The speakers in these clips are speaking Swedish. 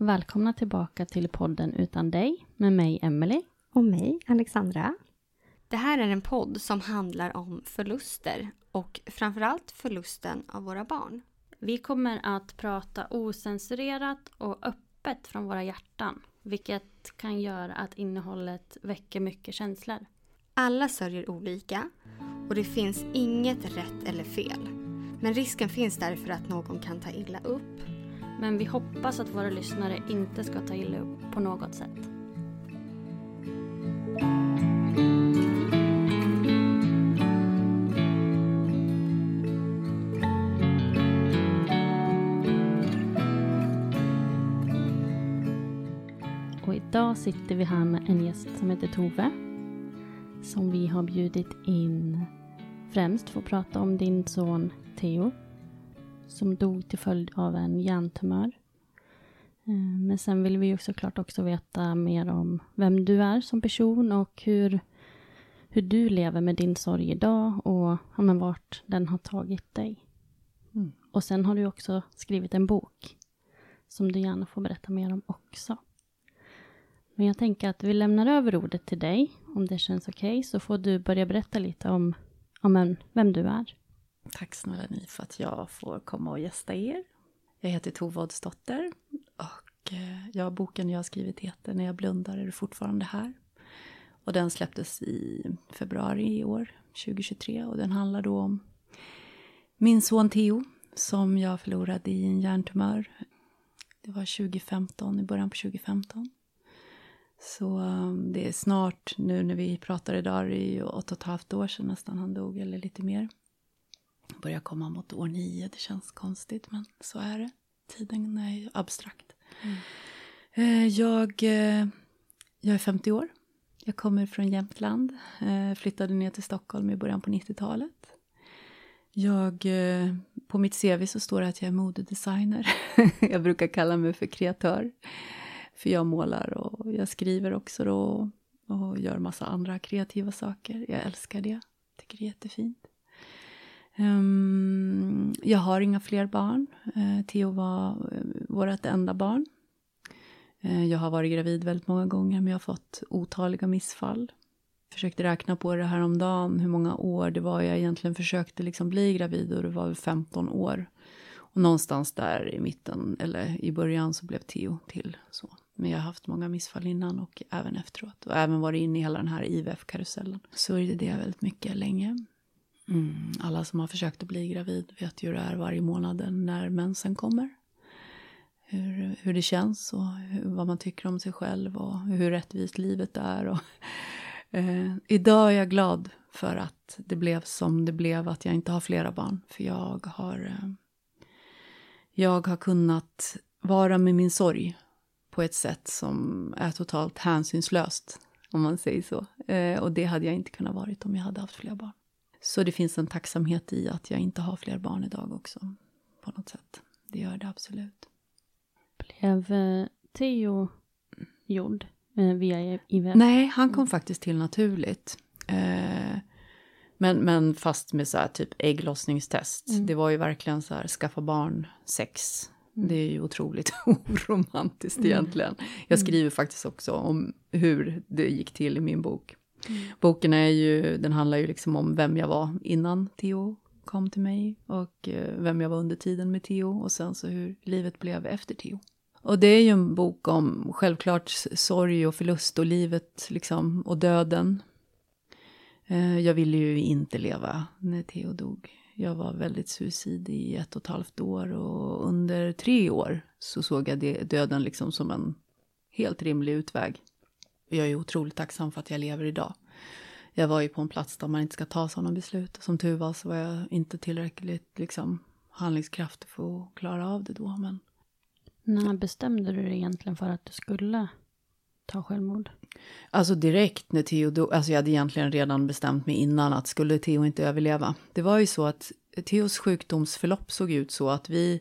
Välkomna tillbaka till podden Utan dig med mig Emelie. Och mig, Alexandra. Det här är en podd som handlar om förluster och framförallt förlusten av våra barn. Vi kommer att prata osensurerat och öppet från våra hjärtan. Vilket kan göra att innehållet väcker mycket känslor. Alla sörjer olika och det finns inget rätt eller fel. Men risken finns därför att någon kan ta illa upp. Men vi hoppas att våra lyssnare inte ska ta illa upp på något sätt. Och idag sitter vi här med en gäst som heter Tove. Som vi har bjudit in främst för att prata om din son Theo. Som dog till följd av en hjärntumör. Eh, Men sen vill vi ju såklart också veta mer om vem du är som person och hur, hur du lever med din sorg idag och ja, men vart den har tagit dig. Och sen har du också skrivit en bok som du gärna får berätta mer om också. Men jag tänker att vi lämnar över ordet till dig, om det känns okej, så får du börja berätta lite om, om en, vem du är. Tack snälla ni för att jag får komma och gästa er. Jag heter Tove Oddsdotter och eh, jag, boken jag har skrivit heter När jag blundar är du fortfarande här. Och den släpptes i februari i år, 2023, och den handlar då om min son Theo som jag förlorade i en hjärntumör. Det var 2015, i början på 2015. Så ehm, det är snart, nu när vi pratar idag, det är ju åtta och ett halvt år sedan nästan han dog, eller lite mer. Börjar komma mot år nio, det känns konstigt, men så är det. Tiden är ju abstrakt. Eh, Jag, eh, jag är 50 år. Jag kommer från Jämtland. eh, Flyttade ner till Stockholm i början på 90-talet. Jag, på mitt CV så står det att jag är modedesigner. jag brukar kalla mig för kreatör. För jag målar och jag skriver också då. Och gör massa andra kreativa saker. Jag älskar det. Tycker det är jättefint. Um, jag har inga fler barn. Uh, Theo var eh, uh, vårt enda barn. Uh, jag har varit gravid väldigt många gånger, men jag har fått otaliga missfall. Försökte räkna på det här om dagen hur många år det var jag egentligen försökte liksom bli gravid och det var väl 15 år. Och någonstans där i mitten, eller i början så blev Theo till så. Men jag har haft många missfall innan och även efteråt. Och även varit inne i hela den här IVF-karusellen. Så är det väldigt mycket länge. Mm. Alla som har försökt att bli gravid vet ju hur det är varje månad när mensen kommer. Hur, hur det känns och hur, vad man tycker om sig själv och hur rättvist livet är. Och, eh, idag är jag glad för att det blev som det blev, att jag inte har flera barn. För jag har, eh, jag har kunnat vara med min sorg på ett sätt som är totalt hänsynslöst, om man säger så. Eh, och det hade jag inte kunnat vara om jag hade haft fler barn. Så det finns en tacksamhet i att jag inte har fler barn idag också. På något sätt. Det gör det absolut. Blev eh, Theo gjord eh, via IVF? Nej, han kom faktiskt till naturligt. Eh, men, men fast med så här typ ägglossningstest. Mm. Det var ju verkligen så här skaffa barn sex. Mm. Det är ju otroligt oromantiskt egentligen. Jag skriver faktiskt också om hur det gick till i min bok. Mm. Boken är ju, den handlar ju liksom om vem jag var innan Theo kom till mig och eh, vem jag var under tiden med Theo och sen så hur livet blev efter Theo. Och det är ju en bok om självklart sorg och förlust och livet liksom och döden. Eh, jag ville ju inte leva när Theo dog. Jag var väldigt suicid i ett och ett halvt år och under tre år så såg jag döden liksom som en helt rimlig utväg. Jag är otroligt tacksam för att jag lever idag. Jag var ju på en plats där man inte ska ta sådana beslut. Som tur var så var jag inte tillräckligt liksom, handlingskraftig för att klara av det då. Men När bestämde du dig egentligen för att du skulle ta självmord? Alltså direkt när Theo dog, alltså jag hade egentligen redan bestämt mig innan att skulle Theo inte överleva. Det var ju så att Theos sjukdomsförlopp såg ut så att vi,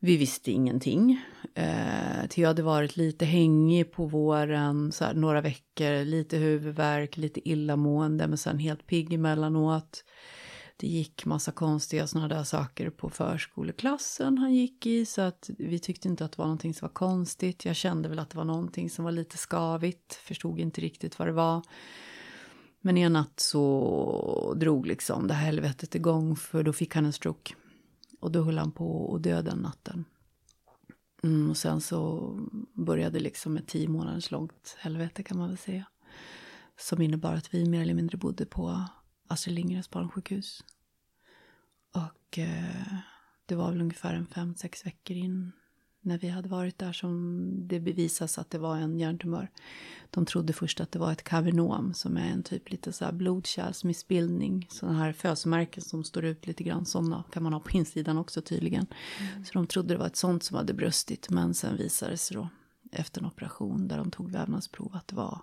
vi visste ingenting. Eh, Theo hade varit lite hängig på våren, så här, några veckor, lite huvudvärk, lite illamående, men sen helt pigg emellanåt. Det gick massa konstiga sådana där saker på förskoleklassen han gick i så att vi tyckte inte att det var någonting som var konstigt. Jag kände väl att det var någonting som var lite skavigt, förstod inte riktigt vad det var. Men en natt så drog liksom det här helvetet igång för då fick han en stroke. Och då höll han på att dö den natten. Mm, och sen så började liksom ett tio månaders långt helvete kan man väl säga. Som innebar att vi mer eller mindre bodde på Astrid Lindgrens barnsjukhus. Och eh, det var väl ungefär en fem, sex veckor in när vi hade varit där som det bevisas att det var en hjärntumör. De trodde först att det var ett kavernom som är en typ lite så här blodkärlsmissbildning. Sådana här fösmärken som står ut lite grann. Sådana kan man ha på insidan också tydligen. Så de trodde det var ett sånt som hade brustit. Men sen visade det sig då efter en operation där de tog vävnadsprov att det var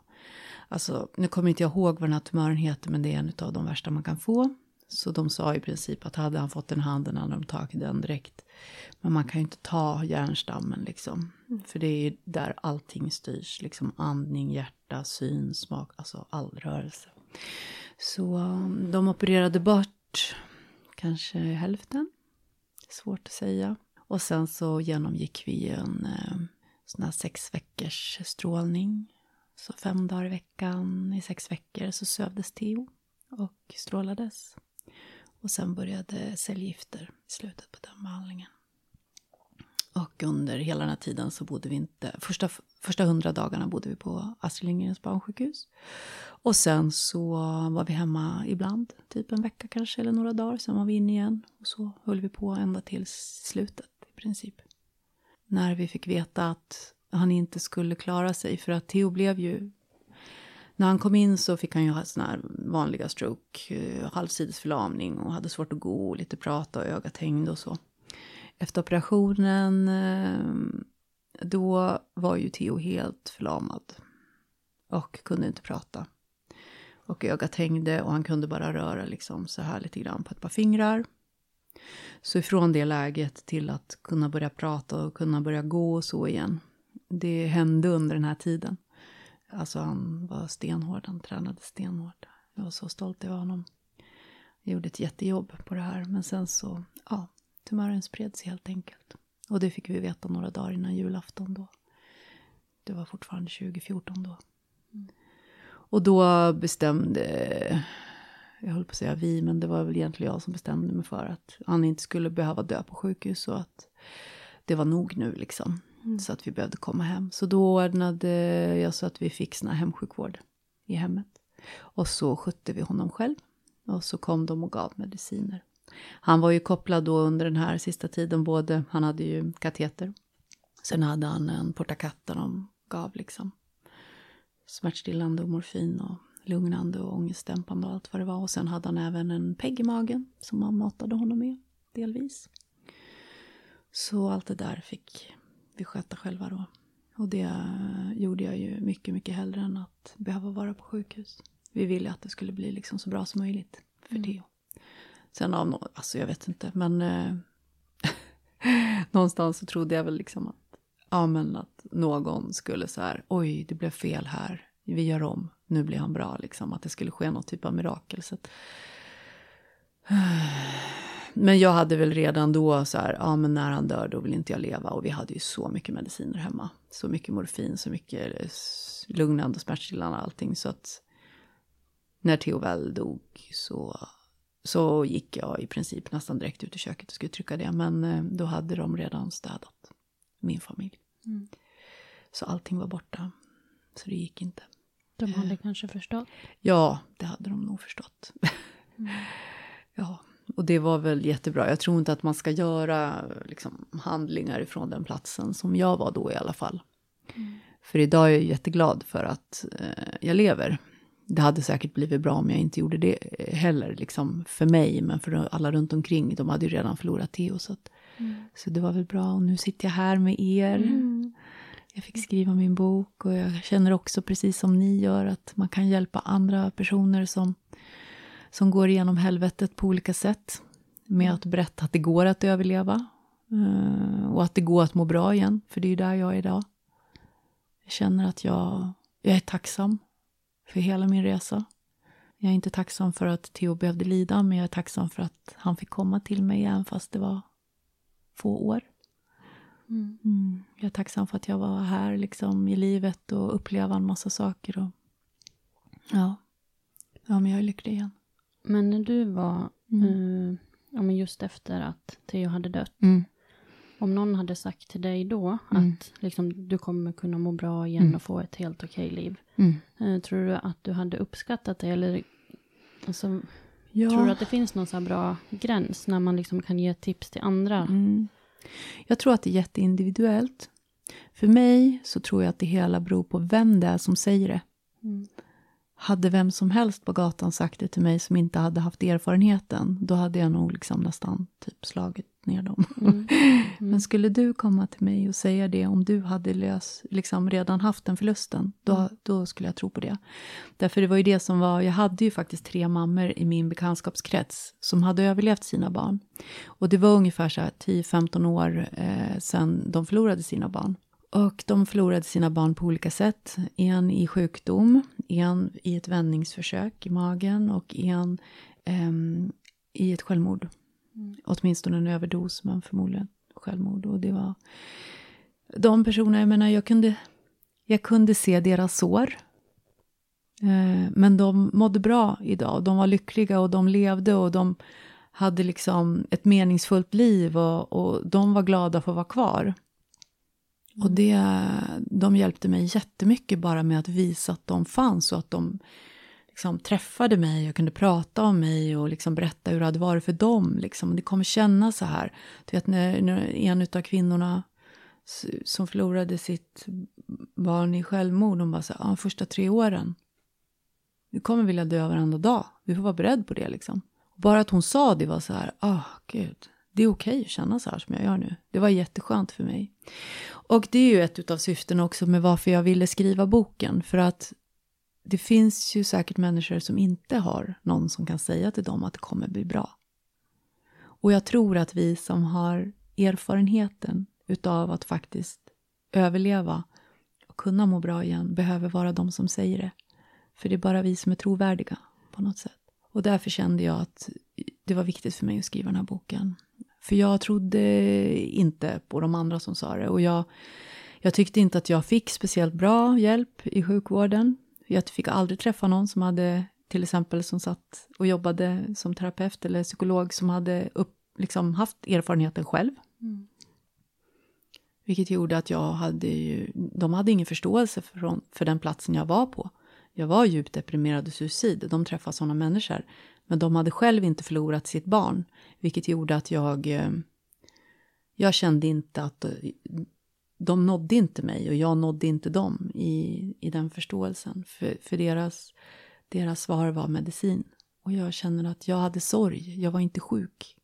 Alltså, nu kommer inte jag ihåg vad den här tumören heter, men det är en av de värsta man kan få. Så de sa i princip att hade han fått den handen hade de tagit den direkt. Men man kan ju inte ta hjärnstammen liksom. För det är där allting styrs. Liksom andning, hjärta, syn, smak, alltså all rörelse. Så um, de opererade bort kanske hälften. Svårt att säga. Och sen så genomgick vi en eh, sån här sex veckors strålning. Så fem dagar i veckan i sex veckor så sövdes Theo och strålades. Och sen började cellgifter i slutet på den behandlingen. Och under hela den här tiden så bodde vi inte, första, första hundra dagarna bodde vi på Astrid Lindgrens barnsjukhus. Och sen så var vi hemma ibland, typ en vecka kanske eller några dagar, sen var vi inne igen. Och så höll vi på ända till slutet i princip. När vi fick veta att han inte skulle klara sig för att Theo blev ju när han kom in så fick han ju ha såna här vanliga stroke, eh, halvsidesförlamning och hade svårt att gå och lite prata och ögat hängde och så. Efter operationen eh, då var ju Theo helt förlamad och kunde inte prata. Och ögat hängde och han kunde bara röra liksom så här lite grann på ett par fingrar. Så ifrån det läget till att kunna börja prata och kunna börja gå och så igen. Det hände under den här tiden. Alltså han var stenhård, han tränade stenhårt. Jag var så stolt över honom. Jag gjorde ett jättejobb på det här. Men sen så, ja, tumören spreds helt enkelt. Och det fick vi veta några dagar innan julafton då. Det var fortfarande 2014 då. Och då bestämde, jag höll på att säga vi, men det var väl egentligen jag som bestämde mig för att han inte skulle behöva dö på sjukhus och att det var nog nu liksom. Mm. Så att vi behövde komma hem. Så då ordnade jag så att vi fick sån här hemsjukvård i hemmet. Och så skötte vi honom själv. Och så kom de och gav mediciner. Han var ju kopplad då under den här sista tiden både, han hade ju kateter. Sen hade han en portakatta de gav liksom smärtstillande och morfin och lugnande och ångestdämpande och allt vad det var. Och sen hade han även en pegg i magen som man matade honom med delvis. Så allt det där fick vi sköta själva då. Och det gjorde jag ju mycket, mycket hellre än att behöva vara på sjukhus. Vi ville att det skulle bli liksom så bra som möjligt för Mm. Theo. Sen av någon, alltså jag vet inte, men eh, någonstans så trodde jag väl liksom att, ja men att någon skulle så här, oj det blev fel här, vi gör om, nu blir han bra liksom, att det skulle ske något typ av mirakel. Så att, men jag hade väl redan då så här, ja men när han dör då vill inte jag leva. Och vi hade ju så mycket mediciner hemma. Så mycket morfin, så mycket eh, lugnande, smärtstillande och allting. Så att när Theo väl dog så, så gick jag i princip nästan direkt ut i köket och skulle trycka det. Men eh, då hade de redan städat, min familj. Mm. Så allting var borta. Så det gick inte. De hade kanske förstått. Ja, det hade de nog förstått. ja, och det var väl jättebra. Jag tror inte att man ska göra liksom, handlingar ifrån den platsen som jag var då i alla fall. För idag är jag jätteglad för att eh, jag lever. Det hade säkert blivit bra om jag inte gjorde det heller, liksom för mig, men för alla runt omkring. De hade ju redan förlorat Theo, så, att, så det var väl bra. Och nu sitter jag här med er. Jag fick skriva min bok och jag känner också precis som ni gör att man kan hjälpa andra personer som, som går igenom helvetet på olika sätt. Med att berätta att det går att överleva. eh, Och att det går att må bra igen, för det är ju där jag är idag. Jag känner att jag, jag är tacksam för hela min resa. Jag är inte tacksam för att Theo behövde lida, men jag är tacksam för att han fick komma till mig även fast det var få år. Mm. Jag är tacksam för att jag var här liksom, i livet och uppleva en massa saker. Och, ja. ja, men jag är lycklig igen. Men när du var, Mm. eh, just efter att Theo hade dött, Mm. om någon hade sagt till dig då Mm. att liksom, du kommer kunna må bra igen Mm. och få ett helt okej liv, Mm. eh, tror du att du hade uppskattat det? Eller alltså, Ja. tror du att det finns någon så bra gräns när man liksom kan ge tips till andra? Mm. Jag tror att det är jätteindividuellt. För mig så tror jag att det hela beror på vem det är som säger det. Mm. Hade vem som helst på gatan sagt det till mig som inte hade haft erfarenheten, då hade jag nog liksom nästan typ slagit ner dem. Mm. Men skulle du komma till mig och säga det om du hade lös, liksom redan haft den förlusten, då, då skulle jag tro på det. Därför det var ju det som var, jag hade ju faktiskt tre mammor i min bekantskapskrets som hade överlevt sina barn. Och det var ungefär så här 10-15 år eh, sedan de förlorade sina barn. Och de förlorade sina barn på olika sätt. En i sjukdom, en i ett vändningsförsök i magen och en ehm, i ett självmord. Åtminstone en överdos, men förmodligen självmord. Och det var de personerna, jag menar, jag kunde, jag kunde se deras sår. Eh, men de mådde bra idag. De var lyckliga och de levde och de hade liksom ett meningsfullt liv och, och de var glada för att vara kvar. Och det, de hjälpte mig jättemycket bara med att visa att de fanns och att de liksom träffade mig och kunde prata om mig och liksom berätta hur det hade varit för dem. Liksom. Det kommer kännas så här. Du vet när, när en av kvinnorna som förlorade sitt barn i självmord, hon bara så här, ah, första tre åren. Du kommer vilja dö varenda dag. Du får vara beredd på det liksom. Och bara att hon sa det var så här, ah gud, det är okej att känna så här som jag gör nu. Det var jätteskönt för mig. Och det är ju ett av syftena också med varför jag ville skriva boken. För att det finns ju säkert människor som inte har någon som kan säga till dem att det kommer bli bra. Och jag tror att vi som har erfarenheten utav att faktiskt överleva och kunna må bra igen behöver vara de som säger det. För det är bara vi som är trovärdiga på något sätt. Och därför kände jag att det var viktigt för mig att skriva den här boken. För jag trodde inte på de andra som sa det. Och jag, jag tyckte inte att jag fick speciellt bra hjälp i sjukvården. Jag fick aldrig träffa någon som hade, till exempel som satt och jobbade som terapeut eller psykolog som hade upp, liksom haft erfarenheten själv. Vilket gjorde att jag hade ju, de hade ingen förståelse för, för den platsen jag var på. Jag var djupt deprimerad och suicid, de träffade sådana människor. Men de hade själv inte förlorat sitt barn, vilket gjorde att jag, eh, jag kände inte att eh, de nådde inte mig och jag nådde inte dem i, i den förståelsen. För, för deras, deras svar var medicin. Och jag känner att jag hade sorg, jag var inte sjuk.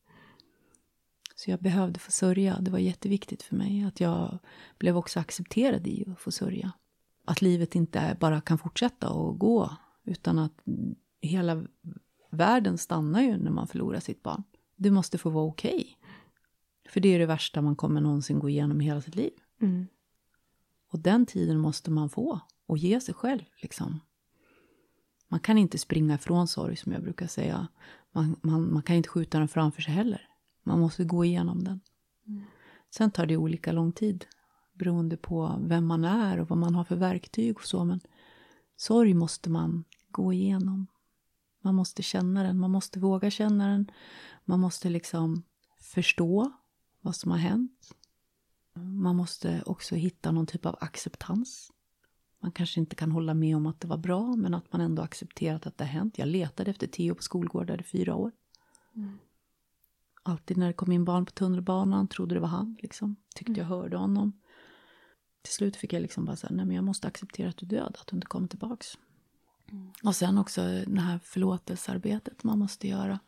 Så jag behövde få sörja, det var jätteviktigt för mig. Att jag blev också accepterad i att få sörja. Att livet inte bara kan fortsätta och gå. Utan att hela världen stannar ju när man förlorar sitt barn. Det måste få vara okej. Okay. För det är det värsta man kommer någonsin gå igenom i hela sitt liv. Mm. Och den tiden måste man få och ge sig själv. Liksom. Man kan inte springa ifrån sorg som jag brukar säga. Man, man, man kan inte skjuta den framför sig heller. Man måste gå igenom den. Mm. Sen tar det olika lång tid beroende på vem man är och vad man har för verktyg och så. Men sorg måste man gå igenom. Man måste känna den, man måste våga känna den. Man måste liksom förstå vad som har hänt. Man måste också hitta någon typ av acceptans. Man kanske inte kan hålla med om att det var bra, men att man ändå accepterat att det har hänt. Jag letade efter Theo på skolgårdar i fyra år. Mm. Alltid när det kom in barn på tunnelbanan trodde det var han. Liksom. Tyckte jag hörde honom. Till slut fick jag liksom bara säga, nej men jag måste acceptera att du är död, att du inte kommer tillbaks. Mm. Och sen också det här förlåtelsearbetet man måste göra.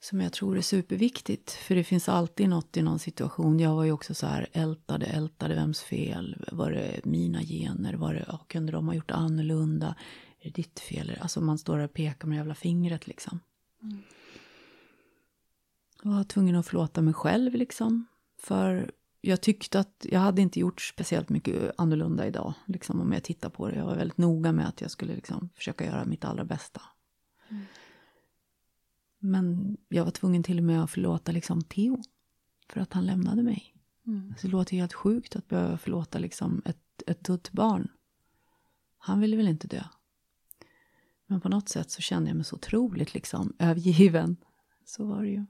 Som jag tror är superviktigt. För det finns alltid något i någon situation. Jag var ju också så här ältade, ältade, vems fel? Var det mina gener? Var det, kunde de ha gjort annorlunda? Är det ditt fel? Alltså man står där och pekar med jävla fingret liksom. Mm. Och var tvungen att förlåta mig själv liksom. För jag tyckte att jag hade inte gjort speciellt mycket annorlunda idag. Liksom om jag tittar på det. Jag var väldigt noga med att jag skulle liksom försöka göra mitt allra bästa. Mm. Men jag var tvungen till och med att förlåta liksom Theo. För att han lämnade mig. Mm. Alltså, det låter helt sjukt att behöva förlåta liksom ett, ett dött barn. Han ville väl inte dö. Men på något sätt så kände jag mig så otroligt liksom övergiven. Så var det ju.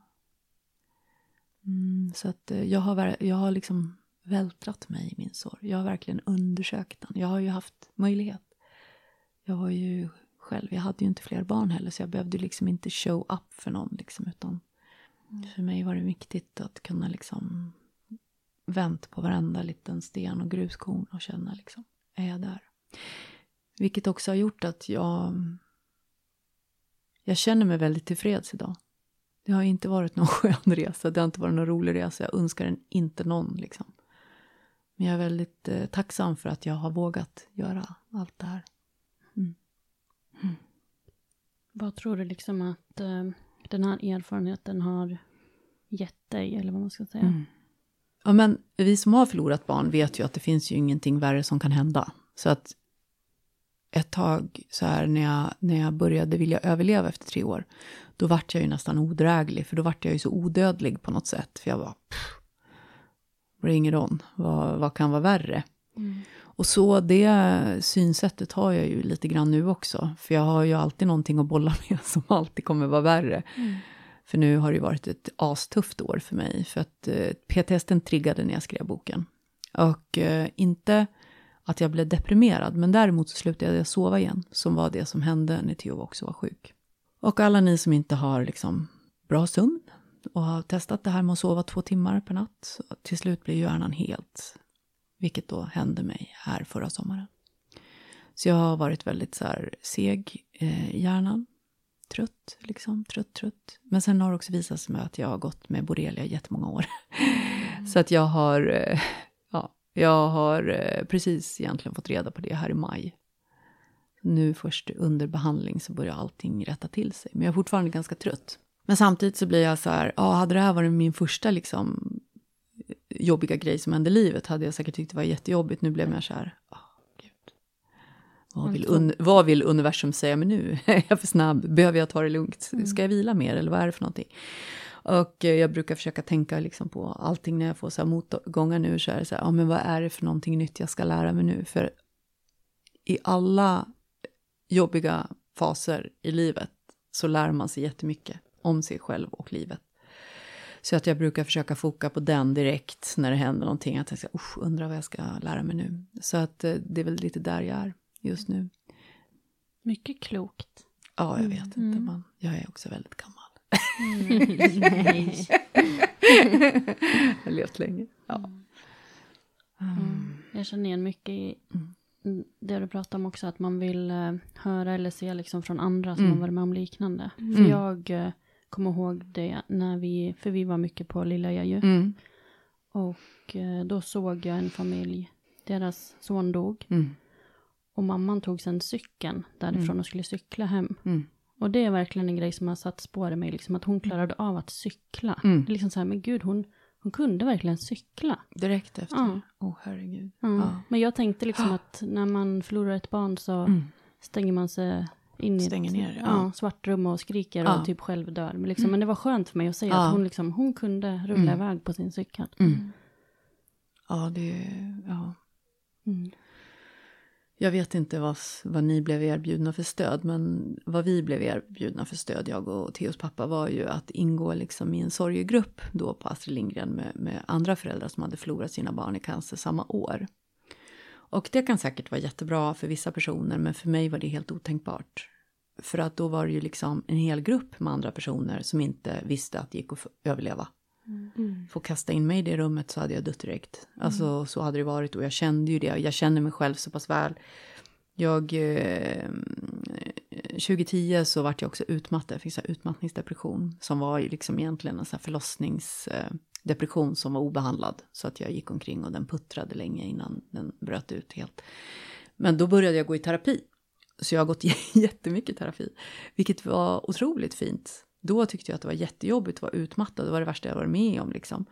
Mm, så att eh, jag har, jag har liksom vältrat mig i min sorg. Jag har verkligen undersökt den. Jag har ju haft möjlighet. Jag var ju själv, jag hade ju inte fler barn heller så jag behövde liksom inte show up för någon liksom utan för mig var det viktigt att kunna liksom vänt på varenda liten sten och gruskorn och känna liksom, är jag där? Vilket också har gjort att jag jag känner mig väldigt tillfreds idag. Det har inte varit någon skön resa, det har inte varit någon rolig resa. Jag önskar den inte någon liksom. Men jag är väldigt eh, tacksam för att jag har vågat göra allt det här. Mm. Mm. Vad tror du liksom att eh, den här erfarenheten har gett dig, eller vad man ska säga? Mm. Ja, men vi som har förlorat barn vet ju att det finns ju ingenting värre som kan hända. Så att ett tag så här när jag, när jag började vilja överleva efter tre år, då vart jag ju nästan odräglig, för då vart jag ju så odödlig på något sätt. För jag bara, bring it on, vad, vad kan vara värre? Mm. Och så det synsättet har jag ju lite grann nu också. För jag har ju alltid någonting att bolla med som alltid kommer vara värre. Mm. För nu har det ju varit ett astufft år för mig. För att eh, PTSden triggade när jag skrev boken. Och eh, inte att jag blev deprimerad, men däremot så slutade jag sova igen. Som var det som hände när Theo också var sjuk. Och alla ni som inte har liksom bra sömn och har testat det här med att sova två timmar per natt. Till slut blir hjärnan helt, vilket då hände mig här förra sommaren. Så jag har varit väldigt så här seg eh, i hjärnan. Trött, liksom. Trött, trött. Men sen har det också visat sig att jag har gått med borrelia i jättemånga år. så att jag har, eh, jag har eh, precis egentligen fått reda på det här i maj. Nu först under behandling så börjar allting rätta till sig. Men jag är fortfarande ganska trött. Men samtidigt så blir jag så här, ja, hade det här varit min första liksom jobbiga grej som hände i livet hade jag säkert tyckt det var jättejobbigt. Nu blev jag så här, oh, gud. Vad vill, un, vad vill universum säga mig nu? är jag för snabb? Behöver jag ta det lugnt? Ska jag vila mer eller vad är det för någonting? Och jag brukar försöka tänka liksom på allting när jag får så här motgångar nu. Så är det så här, ja, men vad är det för någonting nytt jag ska lära mig nu? För i alla jobbiga faser i livet så lär man sig jättemycket om sig själv och livet. Så att jag brukar försöka foka på den direkt när det händer någonting. Att jag ska, usch, undrar vad jag ska lära mig nu. Så att eh, det är väl lite där jag är just nu. Mycket klokt. Ja, jag vet inte. Mm. Man, jag är också väldigt gammal. Nej. jag har levt länge. Ja. Mm. Jag känner igen mycket i det du pratar om också, att man vill eh, höra eller se liksom från andra som Mm. har varit med om liknande. För Mm. jag eh, kommer ihåg det när vi, för vi var mycket på Lilla ju. Mm. Och eh, då såg jag en familj, deras son dog. Mm. Och mamman tog sen cykeln därifrån Mm. och skulle cykla hem. Mm. Och det är verkligen en grej som har satt spår i mig, liksom att hon klarade av att cykla. Mm. Det är liksom så här, men gud, hon, hon kunde verkligen cykla. Direkt efter. Ja. Åh, herregud. Ja. Ja. Men jag tänkte liksom att när man förlorar ett barn så Mm. stänger man sig in i Stänger ett ner, ja. svart rum och skriker och typ själv dör. Men, liksom, Mm. men det var skönt för mig att se att hon, liksom, hon kunde rulla Mm. iväg på sin cykel. Mm. Ja, det... Ja. Jag vet inte vad, vad ni blev erbjudna för stöd, men vad vi blev erbjudna för stöd, jag och Theos pappa, var ju att ingå liksom i en sorgegrupp då på Astrid Lindgren med, med andra föräldrar som hade förlorat sina barn i cancer samma år. Och det kan säkert vara jättebra för vissa personer, men för mig var det helt otänkbart. För att då var det ju liksom en hel grupp med andra personer som inte visste att det gick att överleva överleva. Få kasta in mig i det rummet så hade jag dött direkt. Alltså så hade det varit och jag kände ju det. Jag känner mig själv så pass väl. Jag, eh, 2010 så vart jag också utmattad, jag fick så utmattningsdepression som var liksom egentligen en här förlossningsdepression som var obehandlad. Så att jag gick omkring och den puttrade länge innan den bröt ut helt. Men då började jag gå i terapi. Så jag har gått jättemycket terapi, vilket var otroligt fint. Då tyckte jag att det var jättejobbigt att vara utmattad, det var det värsta jag varit med om liksom.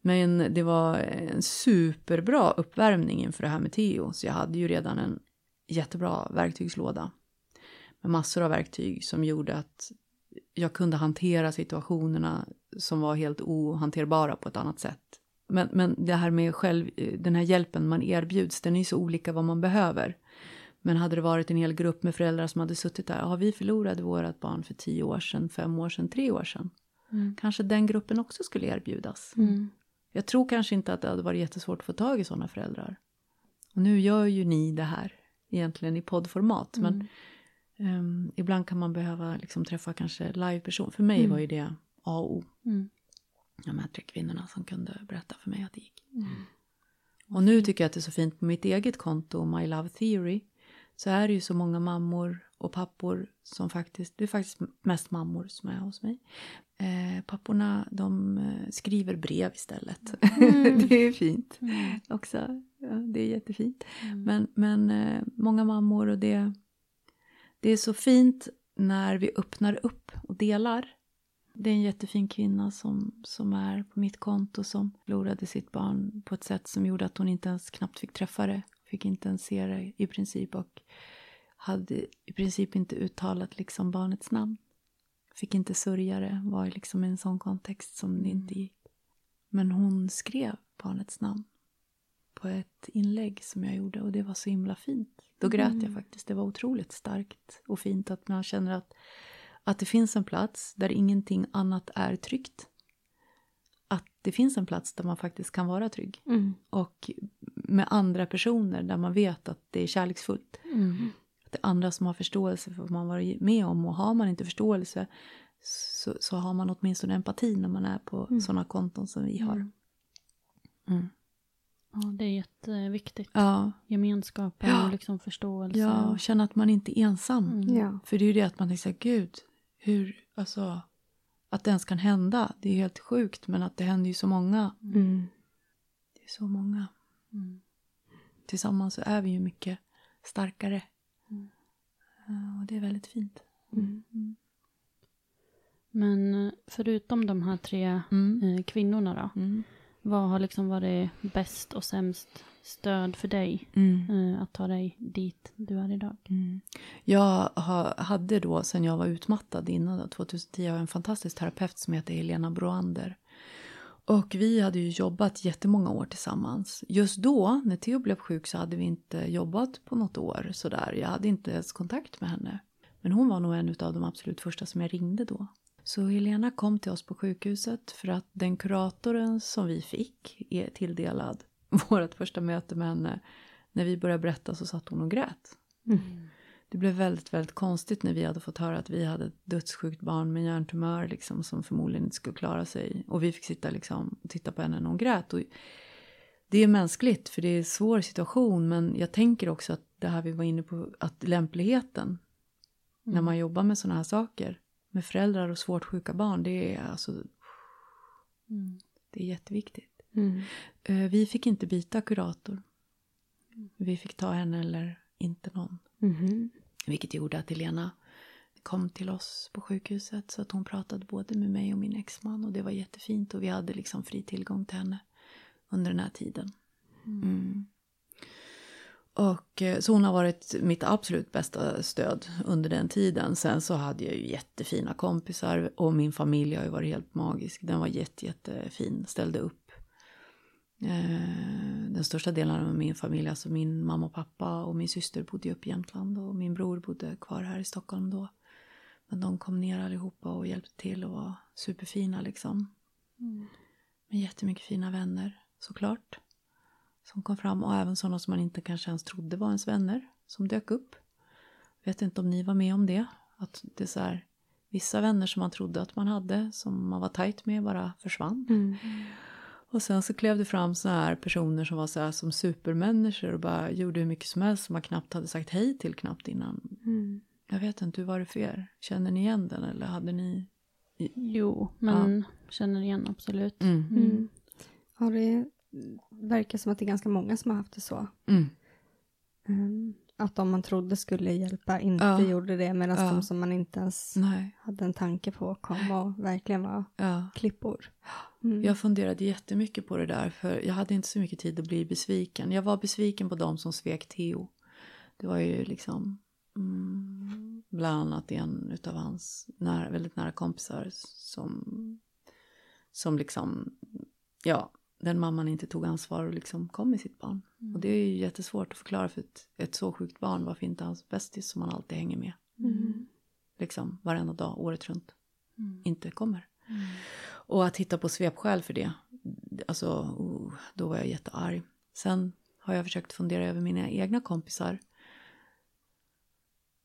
Men det var en superbra uppvärmning inför det här med Teo. så jag hade ju redan en jättebra verktygslåda med massor av verktyg som gjorde att jag kunde hantera situationerna som var helt ohanterbara på ett annat sätt. Men, men det här med själv, den här hjälpen man erbjuds, den är ju så olika vad man behöver. Men hade det varit en hel grupp med föräldrar som hade suttit där, ja vi förlorade vårt barn för tio år sedan, fem år sedan, tre år sedan. Kanske den gruppen också skulle erbjudas. Mm. Jag tror kanske inte att det hade varit jättesvårt att få tag i sådana föräldrar. Och nu gör ju ni det här egentligen i poddformat. Men ehm, ibland kan man behöva liksom träffa kanske liveperson. För mig var ju det A och O. Mm. De här tre kvinnorna som kunde berätta för mig att det gick. Och nu tycker jag att det är så fint på mitt eget konto, My Love Theory. Så är det ju så många mammor och pappor som faktiskt, det är faktiskt mest mammor som är hos mig. Eh, papporna de eh, skriver brev istället. det är fint också. Ja, det är jättefint. Men, men eh, många mammor och det, det är så fint när vi öppnar upp och delar. Det är en jättefin kvinna som, som är på mitt konto som förlorade sitt barn på ett sätt som gjorde att hon inte ens knappt fick träffa det. Fick inte ens se det i princip och hade i princip inte uttalat liksom barnets namn. Fick inte sörja det, var liksom i en sån kontext som det inte gick. Men hon skrev barnets namn på ett inlägg som jag gjorde och det var så himla fint. Då grät jag faktiskt. Det var otroligt starkt och fint att man känner att, att det finns en plats där ingenting annat är tryggt. Att det finns en plats där man faktiskt kan vara trygg. Mm. Och med andra personer där man vet att det är kärleksfullt. Mm. Att det är andra som har förståelse för vad man varit med om. Och har man inte förståelse så, så har man åtminstone empati när man är på Mm. sådana konton som vi har. Mm. Ja, det är jätteviktigt. Ja, Gemenskapen Ja. och liksom förståelse. ja, och känna att man inte är ensam. Mm. Ja. För det är ju det att man tänker så här, gud, hur, alltså, att det ens kan hända. Det är helt sjukt, men att det händer ju så många. Mm. Det är så många. Mm. Tillsammans så är vi ju mycket starkare. Mm. Och det är väldigt fint. Mm. Men eh, förutom de här tre Mm. eh, kvinnorna då. Mm. Vad har liksom varit bäst och sämst stöd för dig Mm. att ta dig dit du är idag? Mm. Jag ha, hade då, sen jag var utmattad innan då, 2010, jag en fantastisk terapeut som heter Helena Broander. Och vi hade ju jobbat jättemånga år tillsammans. Just då, när Theo blev sjuk, så hade vi inte jobbat på något år sådär. Jag hade inte ens kontakt med henne. Men hon var nog en av de absolut första som jag ringde då. Så Helena kom till oss på sjukhuset för att den kuratorn som vi fick är tilldelad vårt första möte med henne. När vi började berätta så satt hon och grät. Mm. Det blev väldigt, väldigt konstigt när vi hade fått höra att vi hade ett dödssjukt barn med hjärntumör liksom, som förmodligen inte skulle klara sig. Och vi fick sitta liksom, och titta på henne när hon grät. Och det är mänskligt för det är en svår situation men jag tänker också att det här vi var inne på, att lämpligheten när man jobbar med sådana här saker med föräldrar och svårt sjuka barn, det är alltså det är jätteviktigt. Mm. Eh, Vi fick inte byta kurator. Vi fick ta henne eller inte någon. Mhm. Vilket gjorde att Helena kom till oss på sjukhuset så att hon pratade både med mig och min exman och det var jättefint och vi hade liksom fri tillgång till henne under den här tiden. Mm. Och eh, så hon har varit mitt absolut bästa stöd under den tiden. Sen så hade jag ju jättefina kompisar och min familj har ju varit helt magisk. Den var jätte, jättefin, ställde upp. Eh, Den största delen av min familj, alltså min mamma och pappa och min syster bodde uppe i Jämtland och min bror bodde kvar här i Stockholm då. Men de kom ner allihopa och hjälpte till och var superfina liksom. Med jättemycket fina vänner såklart. Som kom fram och även sådana som man inte kanske ens trodde var ens vänner. Som dök upp. Vet inte om ni var med om det. Att det är så här. Vissa vänner som man trodde att man hade. Som man var tajt med bara försvann. Mm. Och sen så klev det fram så här personer som var så här som supermänniskor. Och bara gjorde hur mycket som helst. Som man knappt hade sagt hej till knappt innan. Mm. Jag vet inte, hur var det för er? Känner ni igen den eller hade ni? Jo, men känner igen absolut. Mm. Mm. Ja, det verkar som att det är ganska många som har haft det så. Mm. Mm. Att de man trodde skulle hjälpa inte Ja. gjorde det medan Ja. de som man inte ens Nej, hade en tanke på kom och verkligen var ja. klippor. Mm. Jag funderade jättemycket på det där för jag hade inte så mycket tid att bli besviken. Jag var besviken på de som svek Theo. Det var ju liksom mm, bland annat en utav hans nära, väldigt nära kompisar som, som liksom, ja, den mamman inte tog ansvar och liksom kom med sitt barn. Och det är ju jättesvårt att förklara för ett, ett så sjukt barn varför inte hans bästis som man alltid hänger med, Mm. liksom varenda dag, året runt, inte kommer. Och att hitta på svepskäl för det, alltså oh, då var jag jättearg. Sen har jag försökt fundera över mina egna kompisar.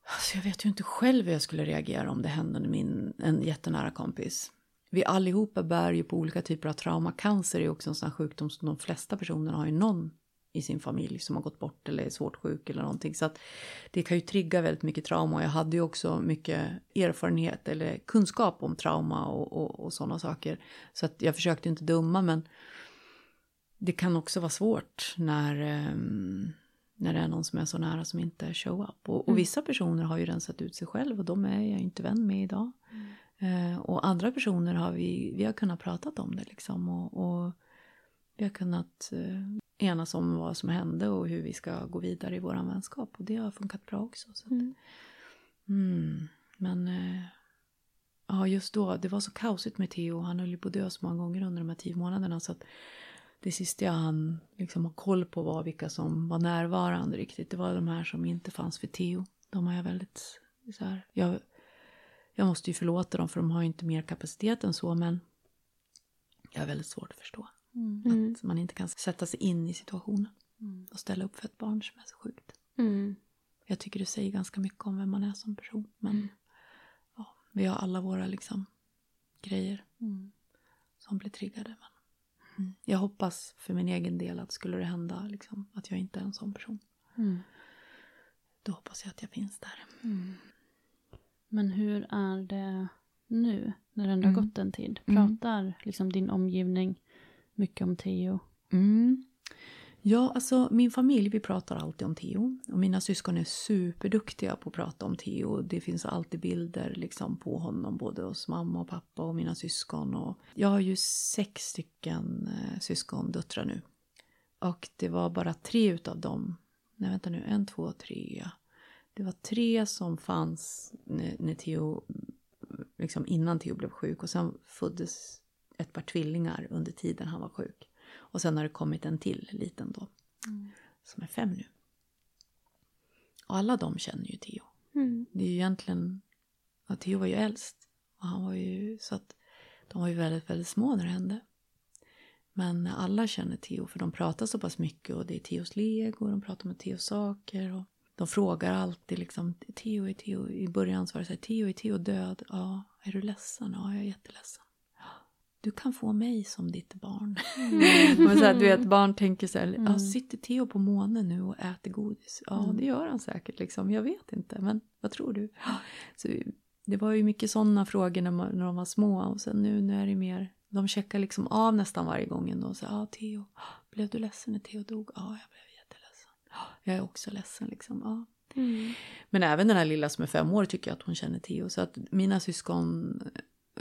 Alltså jag vet ju inte själv hur jag skulle reagera om det hände min, en jättenära kompis. Vi allihopa bär ju på olika typer av trauma. Cancer är också en sån här sjukdom som de flesta personer har ju någon i sin familj som har gått bort eller är svårt sjuk eller någonting. Så att det kan ju trigga väldigt mycket trauma. Jag hade ju också mycket erfarenhet eller kunskap om trauma och, och, och sådana saker. Så att jag försökte inte dumma men det kan också vara svårt när, ehm, när det är någon som är så nära som inte show up. Och, och vissa personer har ju rensat ut sig själv och de är jag inte vän med idag. Eh, och andra personer har vi, vi har kunnat prata om det liksom. Och, och vi har kunnat eh, enas om vad som hände och hur vi ska gå vidare i vår vänskap. Och det har funkat bra också. Så att, Mm. mm, men eh, ja, just då, det var så kaosigt med Theo. Han höll ju på att dö så många gånger under de här tio månaderna. Så att det sista jag hann liksom ha koll på var vilka som var närvarande riktigt. Det var de här som inte fanns för Theo. De har jag väldigt så här, jag, jag måste ju förlåta dem för de har ju inte mer kapacitet än så men jag har väldigt svårt att förstå. Mm. Att man inte kan sätta sig in i situationen och ställa upp för ett barn som är så sjukt. Mm. Jag tycker det säger ganska mycket om vem man är som person. Men ja, vi har alla våra liksom grejer som blir triggade. Men, mm. Jag hoppas för min egen del att skulle det hända liksom, att jag inte är en sån person. Då hoppas jag att jag finns där. Men hur är det nu när det ändå har Mm. gått en tid? Mm. Pratar liksom din omgivning mycket om Theo? Mm. Ja, alltså min familj, vi pratar alltid om Theo. Och mina syskon är superduktiga på att prata om Theo. Det finns alltid bilder liksom på honom, både hos mamma och pappa och mina syskon. Och jag har ju sex stycken eh, syskondöttrar nu. Och det var bara tre utav dem, nej vänta nu, en, två, tre. ja. Det var tre som fanns när, när Theo, liksom innan Theo blev sjuk. Och sen föddes ett par tvillingar under tiden han var sjuk. Och sen har det kommit en till liten då. Som är fem nu. Och alla de känner ju Theo. Mm. Det är ju egentligen, ja, Theo var ju äldst. Och han var ju, så att de var ju väldigt, väldigt små när det hände. Men alla känner Theo för de pratar så pass mycket och det är Theos lego, de pratar med Theos saker och de frågar alltid liksom, Theo är Theo, i början så var det så här, Theo är Theo död? Ja, är du ledsen? Ja, jag är jätteledsen. "Ja, Du kan få mig som ditt barn. Men så här, du vet, barn tänker så här, ja, sitter Theo på månen nu och äter godis? Ja, det gör han säkert liksom. Jag vet inte, men vad tror du? Så det var ju mycket sådana frågor när, man, när de var små och sen nu, nu är det mer, de checkar liksom av nästan varje gång ändå. Så, ja, Theo, blev du ledsen när Theo dog? Ja, jag blev jätteledsen. Jag är också ledsen liksom. Ja. Men även den här lilla som är fem år tycker jag att hon känner Theo. Så att mina syskon,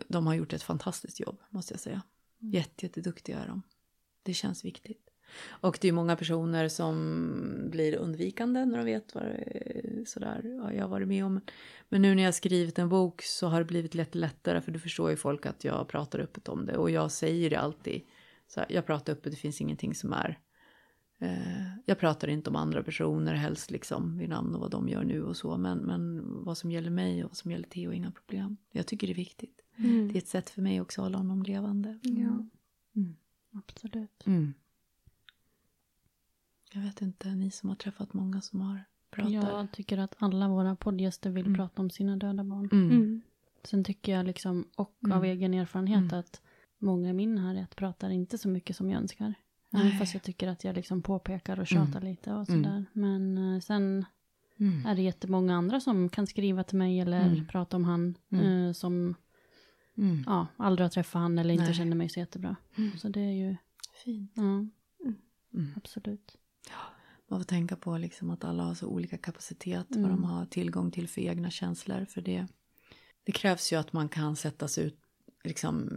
de har gjort ett fantastiskt jobb måste jag säga. Jätte, jätteduktiga är de. Det känns viktigt. Och det är många personer som blir undvikande när de vet vad sådär, ja, jag har varit med om. Men nu när jag skrivit en bok så har det blivit lite lättare för du förstår ju folk att jag pratar öppet om det. Och jag säger det alltid. Så här, jag pratar öppet, det finns ingenting som är Eh, jag pratar inte om andra personer helst liksom vid namn och vad de gör nu och så. Men, men vad som gäller mig och vad som gäller Theo, inga problem. Jag tycker det är viktigt. Mm. Det är ett sätt för mig också att hålla honom levande. Ja. Mm. Absolut. Mm. Jag vet inte, ni som har träffat många som har pratat. Jag tycker att alla våra poddgäster vill Mm. prata om sina döda barn. Mm. Mm. Sen tycker jag liksom, och Mm. av egen erfarenhet, Mm. att många i min närhet pratar inte så mycket som jag önskar. Även Nej. fast jag tycker att jag liksom påpekar och tjatar lite och Mm. sådär. Men eh, sen Mm. är det jättemånga andra som kan skriva till mig eller Mm. prata om han Mm. eh, som Mm. ja, aldrig har träffat han eller inte Nej. känner mig så jättebra. Mm. Så det är ju, Fint. ja, Mm. absolut. Man får tänka på liksom att alla har så olika kapacitet, vad Mm. de har tillgång till för egna känslor. För det, det krävs ju att man kan sätta sig ut liksom,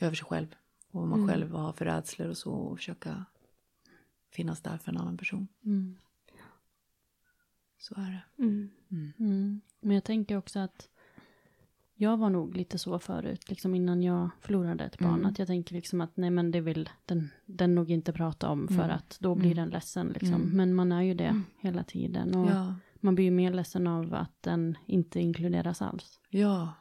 över sig själv. Och vad man Mm. själv har för rädslor och så och försöka finnas där för en annan person. Mm. Så är det. Mm. Mm. Mm. Men jag tänker också att jag var nog lite så förut, liksom innan jag förlorade ett barn. Mm. Att jag tänker liksom att nej men det vill den, den nog inte prata om för Mm. att då blir Mm. den ledsen liksom. Mm. Men man är ju det hela tiden. Och Ja, man blir ju mer ledsen av att den inte inkluderas alls. ja,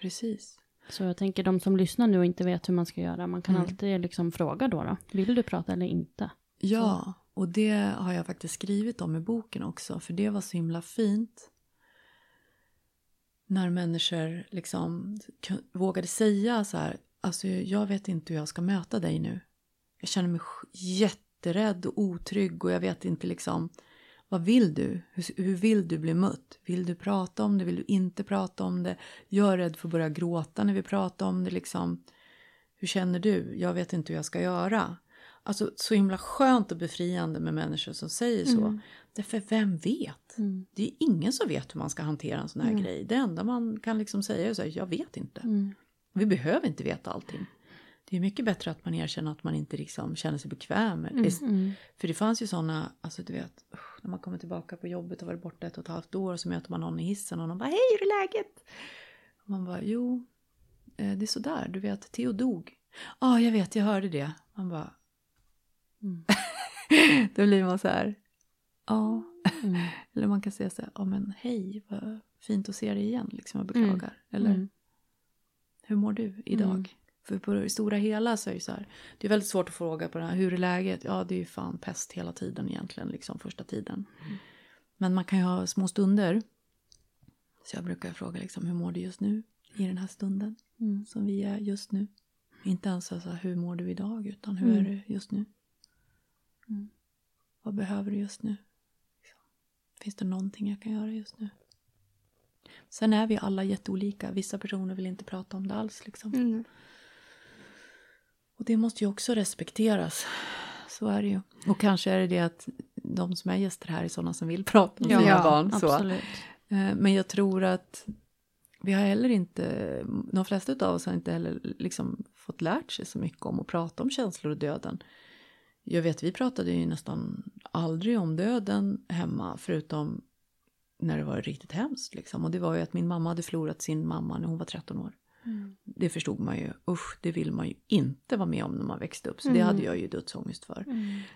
precis. Så jag tänker de som lyssnar nu och inte vet hur man ska göra, man kan Mm. alltid liksom fråga då, då. Vill du prata eller inte? Ja, och det har jag faktiskt skrivit om i boken också. För det var så himla fint. När människor liksom vågade säga så här. Alltså jag vet inte hur jag ska möta dig nu. Jag känner mig jätterädd och otrygg och jag vet inte liksom. Vad vill du? Hur, hur vill du bli mött? Vill du prata om det? Vill du inte prata om det? Jag är rädd för att börja gråta när vi pratar om det liksom. Hur känner du? Jag vet inte hur jag ska göra. Alltså så himla skönt och befriande med människor som säger så. Därför vem vet? Mm. Det är ingen som vet hur man ska hantera en sån här Mm. grej. Det enda man kan liksom säga är så här, jag vet inte. Mm. Vi behöver inte veta allting. Det är mycket bättre att man erkänner att man inte liksom känner sig bekväm. Mm. För det fanns ju sådana, alltså du vet, när man kommer tillbaka på jobbet och varit borta ett och ett halvt år och så möter man någon i hissen och någon bara, hej hur är läget? Och man bara, jo, eh, det är sådär, du vet, Theo dog. Ja, ah, jag vet, jag hörde det. Man bara, Mm. då blir man så här, ja. Mm. Eller man kan säga så här, ja men hej, vad fint att se dig igen, liksom, jag beklagar. Eller, Mm. hur mår du idag? Mm. För på det stora hela så är det så här, det är väldigt svårt att fråga på det här, hur är läget? Ja, det är ju fan pest hela tiden egentligen, liksom första tiden. Men man kan ju ha små stunder. Så jag brukar fråga liksom, hur mår du just nu? I den här stunden Mm. som vi är just nu. Inte ens så här, hur mår du idag, utan hur Mm. är du just nu? Mm. Vad behöver du just nu? Liksom. Finns det någonting jag kan göra just nu? Sen är vi alla jätteolika. Vissa personer vill inte prata om det alls. Liksom. Mm. Och det måste ju också respekteras. Så är det ju. Och kanske är det det att de som är gäster här är sådana som vill prata om Ja, sina barn. Så. Absolut. Eh, Men jag tror att vi har heller inte, de flesta av oss har inte heller liksom fått lärt sig så mycket om att prata om känslor och döden. Jag vet, vi pratade ju nästan aldrig om döden hemma, förutom när det var riktigt hemskt. Liksom. Och det var ju att min mamma hade förlorat sin mamma när hon var 13 år. Mm. Det förstod man ju, usch, det vill man ju inte vara med om när man växte upp. Så det Mm. hade jag ju dödsångest för.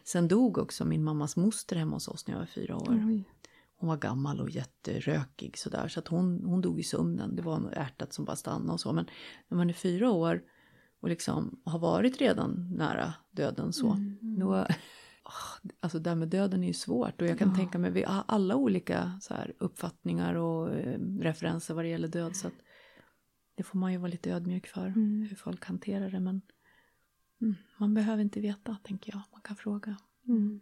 Sen dog också min mammas moster hemma hos oss när jag var fyra år. Oj. Hon var gammal och jätterökig sådär. Så att hon, hon dog i sömnen. Det var ärtat som bara stannade och så. Men när man är fyra år och liksom har varit redan nära döden så. Då, Ah, alltså det här med döden är ju svårt. Och jag kan tänka mig, vi har alla olika så här, uppfattningar och eh, referenser vad det gäller död. Så att det får man ju vara lite ödmjuk för. Hur folk hanterar det. Men mm, man behöver inte veta tänker jag. Man kan fråga. Mm.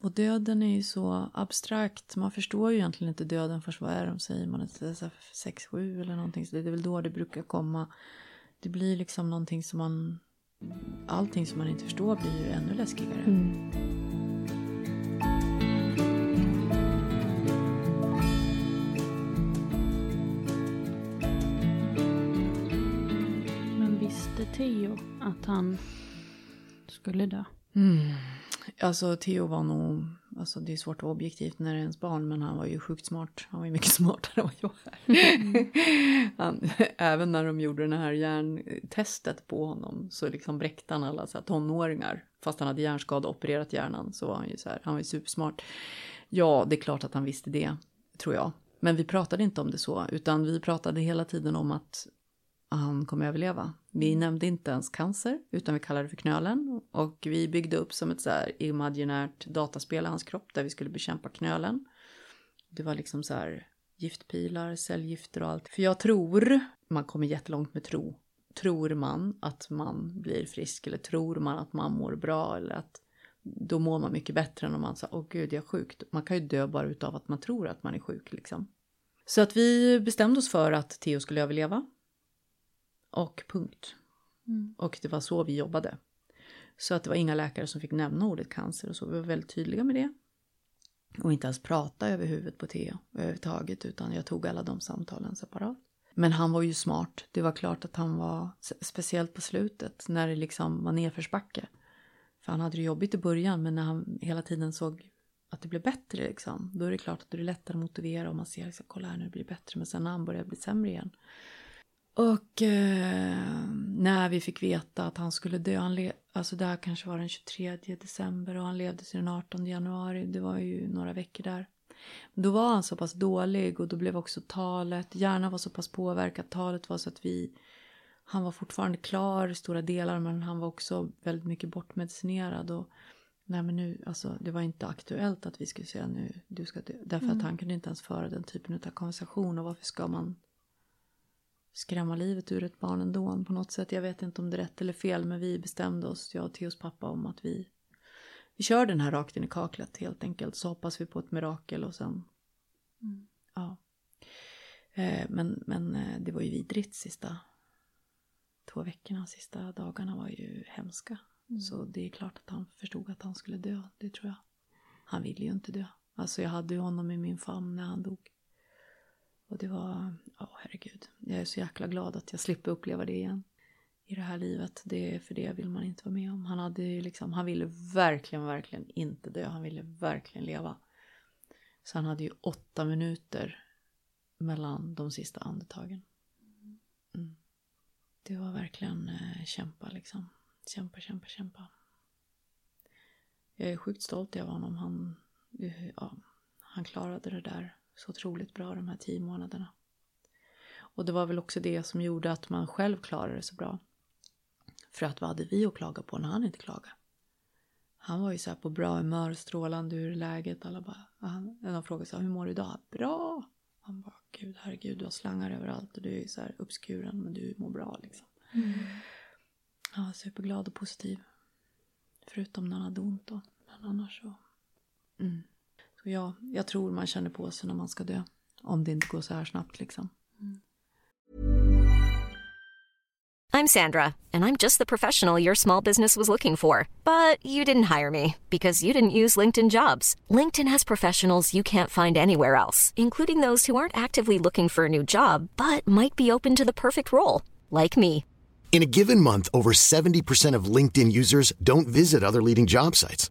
Och döden är ju så abstrakt. Man förstår ju egentligen inte döden först. Vad är de säger man? 6-7 eller någonting. Så det är väl då det brukar komma. Det blir liksom någonting som man... Allting som man inte förstår blir ju ännu läskigare. Mm. Men visste Theo att han skulle dö? Mm. Alltså Theo var nog, alltså det är svårt att vara objektivt när det är ens barn men han var ju sjukt smart. Han var ju mycket smartare än vad jag är. han, även när de gjorde det här hjärntestet på honom så liksom bräckte han alla så här, tonåringar. Fast han hade hjärnskada och opererat hjärnan så var han ju så här, han var ju supersmart. Ja, det är klart att han visste det, tror jag. Men vi pratade inte om det så, utan vi pratade hela tiden om att han kommer överleva. Vi mm. nämnde inte ens cancer, utan vi kallade det för knölen. Och vi byggde upp som ett så här imaginärt dataspel i hans kropp där vi skulle bekämpa knölen. Det var liksom så här giftpilar, cellgifter och allt. För jag tror, man kommer jättelångt med tro. Tror man att man blir frisk eller tror man att man mår bra eller att då mår man mycket bättre än om man säger åh gud jag är sjuk. Man kan ju dö bara utav att man tror att man är sjuk liksom. Så att vi bestämde oss för att Theo skulle överleva. Och punkt. Mm. Och det var så vi jobbade. Så att det var inga läkare som fick nämna ordet cancer och så. Vi var väldigt tydliga med det. Och inte ens prata över huvudet på Theo överhuvudtaget utan jag tog alla de samtalen separat. Men han var ju smart. Det var klart att han var, speciellt på slutet när det liksom var nedförsbacke. För han hade det jobbigt i början men när han hela tiden såg att det blev bättre liksom. Då är det klart att det är lättare att motivera om man ser liksom, kolla här nu blir det bättre. Men sen när han började bli sämre igen. Och eh, när vi fick veta att han skulle dö, han alltså det här kanske var den 23 december och han levde till den 18 januari, det var ju några veckor där. Då var han så pass dålig och då blev också talet, hjärnan var så pass påverkat, talet var så att vi han var fortfarande klar i stora delar men han var också väldigt mycket bortmedicinerad. Och, nej men nu, alltså, det var inte aktuellt att vi skulle säga nu, du ska dö. Därför mm. att han kunde inte ens föra den typen av konversation och varför ska man skrämma livet ur ett barn ändå på något sätt. Jag vet inte om det är rätt eller fel men vi bestämde oss, jag och Theos pappa, om att vi, vi kör den här rakt in i kaklet helt enkelt. Så hoppas vi på ett mirakel och sen, mm. ja. Eh, men, men eh, det var ju vidrigt sista två veckorna, sista dagarna var ju hemska. Mm. Så det är klart att han förstod att han skulle dö, det tror jag. Han ville ju inte dö. Alltså jag hade ju honom i min famn när han dog. Och det var, ja oh, herregud, jag är så jäkla glad att jag slipper uppleva det igen i det här livet. Det, för det vill man inte vara med om. Han, hade liksom, han ville verkligen, verkligen inte dö. Han ville verkligen leva. Så han hade ju åtta minuter mellan de sista andetagen. Mm. Det var verkligen eh, kämpa liksom. Kämpa, kämpa, kämpa. Jag är sjukt stolt över honom. Han, eh, ja, han klarade det där så otroligt bra de här tio månaderna. Och det var väl också det som gjorde att man själv klarade det så bra. För att vad hade vi att klaga på när han inte klagade? Han var ju så här på bra humör, strålande ur läget. Alla bara, han, en av frågade så här, hur mår du idag? Bra! Han bara, gud herregud, du har slangar överallt och du är så här uppskuren men du mår bra liksom. Mm. Han var superglad och positiv. Förutom när han hade ont då. Men annars så. Mm. Så ja, jag tror man känner på sig när man ska dö. Om det inte går så här snabbt liksom. Mm. I'm Sandra and I'm just the professional your small business was looking for. But you didn't hire me because you didn't use LinkedIn jobs. LinkedIn has professionals you can't find anywhere else, including those who aren't actively looking for a new job but might be open to the perfect role, like me. In a given month, over 70% of LinkedIn users don't visit other leading job sites.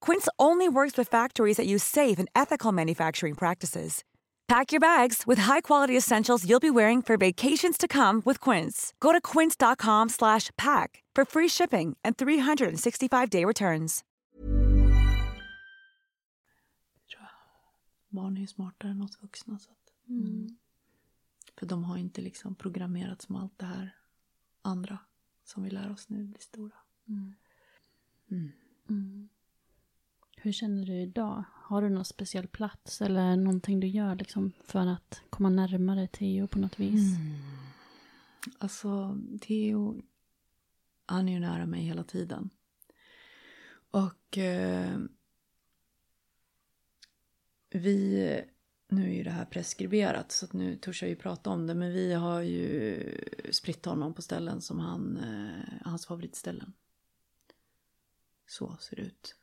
Quince only works with factories that use safe and ethical manufacturing practices. Pack your bags with high-quality essentials you'll be wearing for vacations to come with Quince. Go to quince.com/pack for free shipping and 365-day returns. Barn är ju smartare än oss vuxna så att, mm. För de har inte liksom programmerats med allt det här andra som vi lär oss nu blir stora. Mm. Mm. Mm. Hur känner du idag? Har du någon speciell plats eller någonting du gör liksom för att komma närmare Theo på något vis? Mm. Alltså, Theo, han är ju nära mig hela tiden. Och eh, vi, nu är ju det här preskriberat så nu törs jag ju prata om det. Men vi har ju spritt honom på ställen som han, eh, hans favoritställen. Så ser det ut.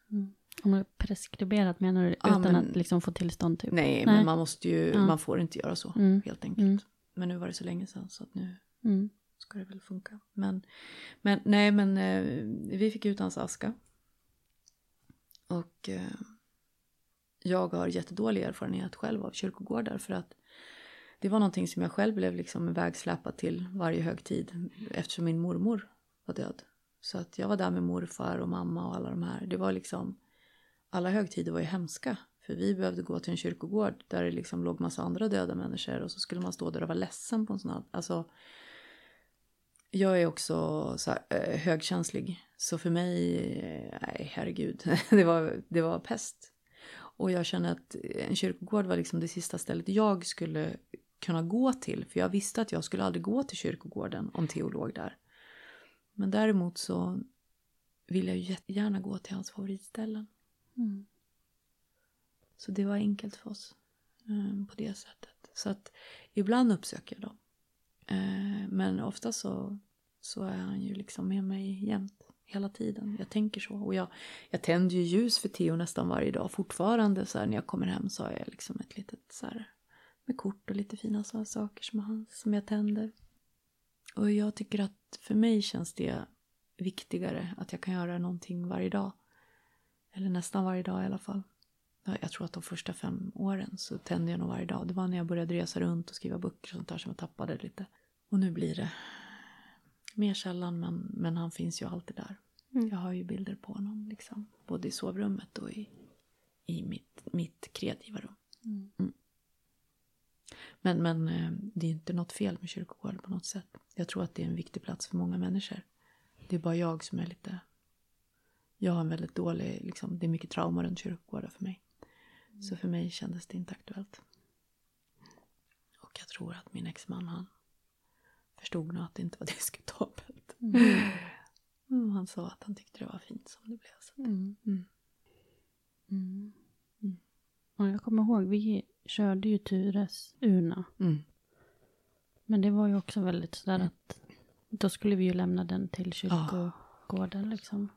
Om är preskriberat menar du Ja, utan men- att liksom få tillstånd typ? Nej, Nej. men man måste ju, Ja. man får inte göra så Mm. helt enkelt. Mm. Men nu var det så länge sedan så att nu Mm. ska det väl funka. Men, men nej, men eh, vi fick ut hans aska. Och eh, jag har jättedålig erfarenhet själv av kyrkogårdar för att det var någonting som jag själv blev liksom vägsläpad till varje högtid eftersom min mormor var död. Så att jag var där med morfar och mamma och alla de här. Det var liksom, alla högtider var ju hemska. För vi behövde gå till en kyrkogård där det liksom låg massa andra döda människor och så skulle man stå där och vara ledsen på en sån här, alltså jag är också så här, eh, högkänslig. Så för mig, eh, nej herregud, det var, det var pest. Och jag känner att en kyrkogård var liksom det sista stället jag skulle kunna gå till. För jag visste att jag skulle aldrig gå till kyrkogården om Theo låg där. Men däremot så vill jag ju jättegärna gå till hans favoritställen. Mm. Så det var enkelt för oss eh, på det sättet. Så att ibland uppsöker jag dem. Eh, men ofta så, så är han ju liksom med mig jämt. Hela tiden. Jag tänker så. Och jag, jag tänder ju ljus för Theo nästan varje dag. Fortfarande så här, när jag kommer hem så har jag liksom ett litet så här med kort och lite fina så här saker som, han, som jag tänder. Och jag tycker att för mig känns det viktigare att jag kan göra någonting varje dag. Eller nästan varje dag i alla fall. Ja, Jag tror att de första fem åren så tände jag nog varje dag. Det var när jag började resa runt och skriva böcker och sånt där som jag tappade lite. Och nu blir det mer sällan men, men han finns ju alltid där. Jag har ju bilder på honom liksom. Både i sovrummet och i, i mitt, mitt kreativa rum. Mm. Men, men eh, det är inte något fel med kyrkogården på något sätt. Jag tror att det är en viktig plats för många människor. Det är bara jag som är lite... Jag har en väldigt dålig... Liksom, det är mycket trauma runt kyrkogårdar för mig. Så för mig kändes det inte aktuellt. Och jag tror att min exman han förstod nog att det inte var diskutabelt. Mm, han sa att han tyckte det var fint som det blev. Så. Mm. Mm. Mm. Och jag kommer ihåg, vi körde ju Tures urna. Mm. Men det var ju också väldigt sådär att då skulle vi ju lämna den till kyrkogården liksom.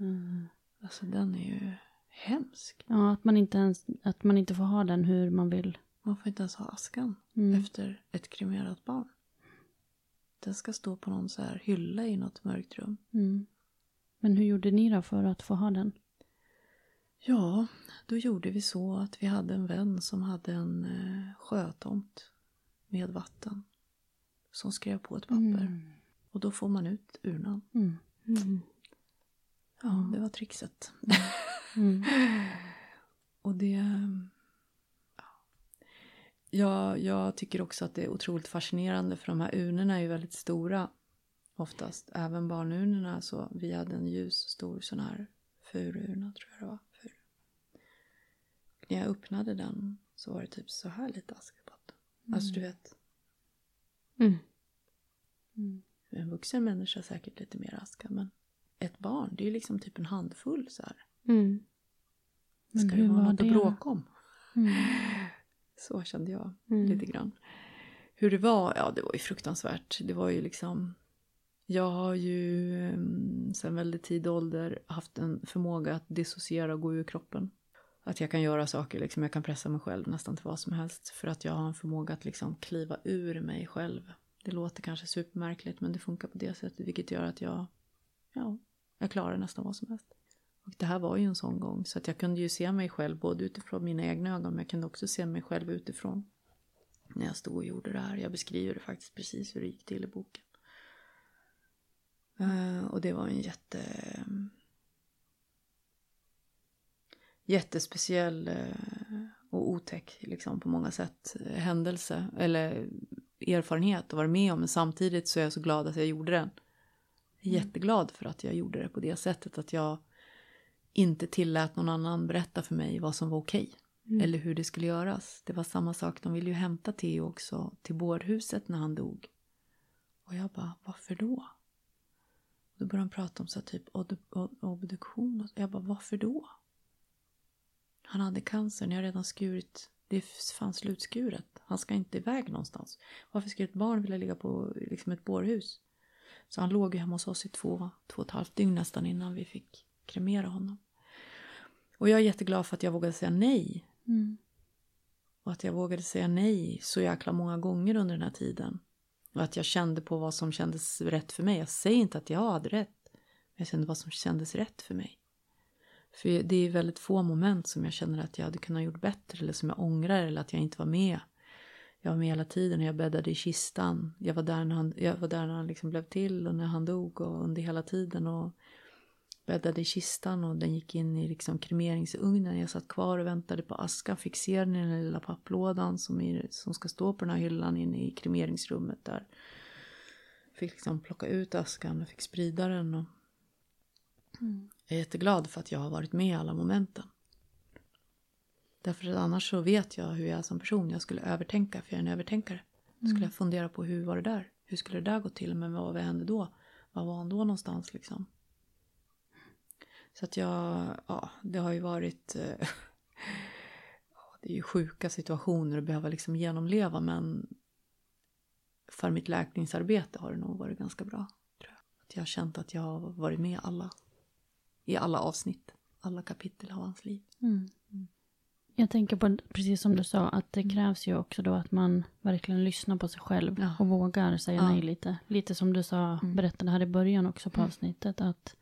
Mm. Alltså den är ju hemsk. Ja, att man inte ens, att man inte får ha den hur man vill. Man får inte ens ha askan Mm. efter ett kremerat barn. Den ska stå på någon så här hylla i något mörkt rum. Mm. Men hur gjorde ni då för att få ha den? Ja, då gjorde vi så att vi hade en vän som hade en eh, sjötomt med vatten. Som skrev på ett papper. Och då får man ut urnan. Mm. Ja, det var trixet. Mm. Och det... Ja. Jag, jag tycker också att det är otroligt fascinerande för de här urnorna är ju väldigt stora. Oftast. Även barnurnorna. Så vi hade en ljus stor sån här furuurna tror jag det var. Furu. När jag öppnade den så var det typ så här lite på den. Alltså du vet. Mm. En vuxen människa säkert lite mer aska men ett barn det är ju liksom typ en handfull så här. Mm. Men Ska det vara var något det? att bråka om? Mm. Så kände jag Mm. lite grann. Hur det var? Ja, det var ju fruktansvärt. Det var ju liksom... Jag har ju um, sedan väldigt tidig ålder haft en förmåga att dissociera och gå ur kroppen. Att jag kan göra saker, liksom, jag kan pressa mig själv nästan till vad som helst. För att jag har en förmåga att liksom kliva ur mig själv. Det låter kanske supermärkligt men det funkar på det sättet. Vilket gör att jag, ja, jag klarar nästan vad som helst. Och det här var ju en sån gång så att jag kunde ju se mig själv både utifrån mina egna ögon men jag kunde också se mig själv utifrån. När jag stod och gjorde det här. Jag beskriver det faktiskt precis hur det gick till i boken. Eh, och det var en jätte... Jättespeciell eh, och otäck liksom på många sätt händelse eller erfarenhet att vara med om. Men samtidigt så är jag så glad att jag gjorde den. Är jätteglad för att jag gjorde det på det sättet att jag inte tillät någon annan berätta för mig vad som var okej. Eller hur det skulle göras. Det var samma sak, de ville ju hämta Theo också till bårhuset när han dog. Och jag bara, varför då? Då Då började de prata om så här, typ ob- ob- obduktion. Och jag bara, varför då? Han hade cancer, ni har redan skurit. Det fanns slutskuret. Han ska inte iväg någonstans. Varför skulle ett barn vilja ligga på liksom ett bårhus? Så han låg ju hemma hos oss i två, två och ett halvt dygn nästan innan vi fick kremera honom. Och jag är jätteglad för att jag vågade säga nej. Mm. Och att jag vågade säga nej så jäkla många gånger under den här tiden. Och att jag kände på vad som kändes rätt för mig. Jag säger inte att jag hade rätt. Men jag kände vad som kändes rätt för mig. För det är väldigt få moment som jag känner att jag hade kunnat gjort bättre. Eller som jag ångrar eller att jag inte var med. Jag var med hela tiden och jag bäddade i kistan. Jag var där när han, jag var där när han liksom blev till och när han dog och under hela tiden. Och bäddade i kistan och den gick in i liksom kremeringsugnen. Jag satt kvar och väntade på askan. Fick se den i den lilla papplådan som, är, som ska stå på den här hyllan inne i kremeringsrummet där. Fick liksom plocka ut askan och fick sprida den. Och Jag är jätteglad för att jag har varit med i alla momenten. Därför att annars så vet jag hur jag är som person. Jag skulle övertänka, för jag är en övertänkare. Då skulle jag fundera på hur var det där? Hur skulle det där gå till? Men vad hände då? Var var han då någonstans liksom? Så att jag, ja, det har ju varit... eh, det är ju sjuka situationer att behöva liksom genomleva men för mitt läkningsarbete har det nog varit ganska bra. Tror jag. Att jag har känt att jag har varit med alla, i alla avsnitt, alla kapitel av hans liv. Mm. Jag tänker på, precis som du sa, att det krävs ju också då att man verkligen lyssnar på sig själv Ja. och vågar säga Ja. nej lite. Lite som du sa, berättade här i början också på avsnittet, att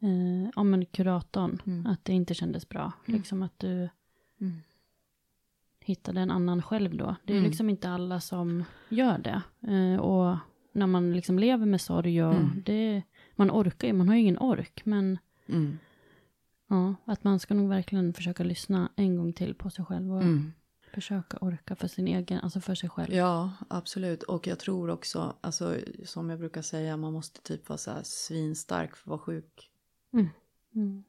eh, ja, men kuratorn, att det inte kändes bra. Liksom att du hittade en annan själv då. Det är liksom inte alla som gör det. Eh, och när man liksom lever med sorg och det, man orkar ju, man har ju ingen ork, men Mm. Ja, att man ska nog verkligen försöka lyssna en gång till på sig själv och Mm. försöka orka för sin egen, alltså för sig själv. Ja, absolut. Och jag tror också, alltså, som jag brukar säga, man måste typ vara så här svinstark för att vara sjuk. Mm.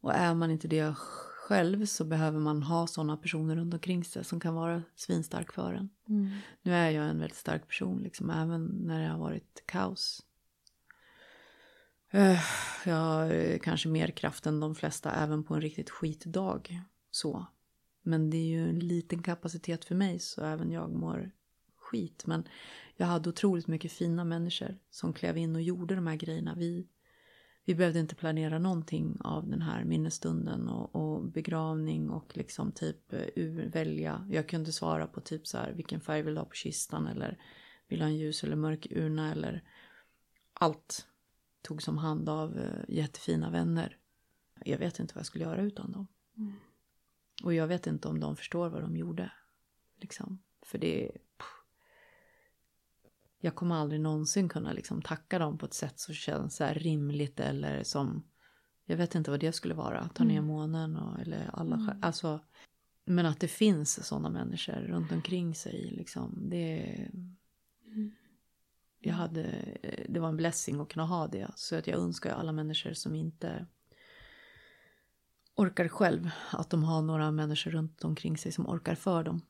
Och är man inte det själv så behöver man ha sådana personer runt omkring sig som kan vara svinstark för en. Mm. Nu är jag en väldigt stark person, liksom, även när det har varit kaos. Eh, jag har kanske mer kraft än de flesta, även på en riktigt skitdag. Så. Men det är ju en liten kapacitet för mig, så även jag mår skit. Men jag hade otroligt mycket fina människor som klev in och gjorde de här grejerna. Vi, vi behövde inte planera någonting av den här minnesstunden och, och begravning och liksom typ eh, ur, välja. Jag kunde svara på typ så här, vilken färg vill du ha på kistan eller vill du ha en ljus eller mörk urna eller allt togs om hand av eh, jättefina vänner. Jag vet inte vad jag skulle göra utan dem. Och jag vet inte om de förstår vad de gjorde. Liksom. För det... pff. Jag kommer aldrig någonsin kunna liksom tacka dem på ett sätt som känns så rimligt eller som... Jag vet inte vad det skulle vara. Ta ner månen och, eller alla mm. Alltså, men att det finns sådana människor runt omkring sig. Liksom, det... Jag hade, det var en blessing att kunna ha det. Så att jag önskar alla människor som inte orkar själv. Att de har några människor runt omkring sig som orkar för dem.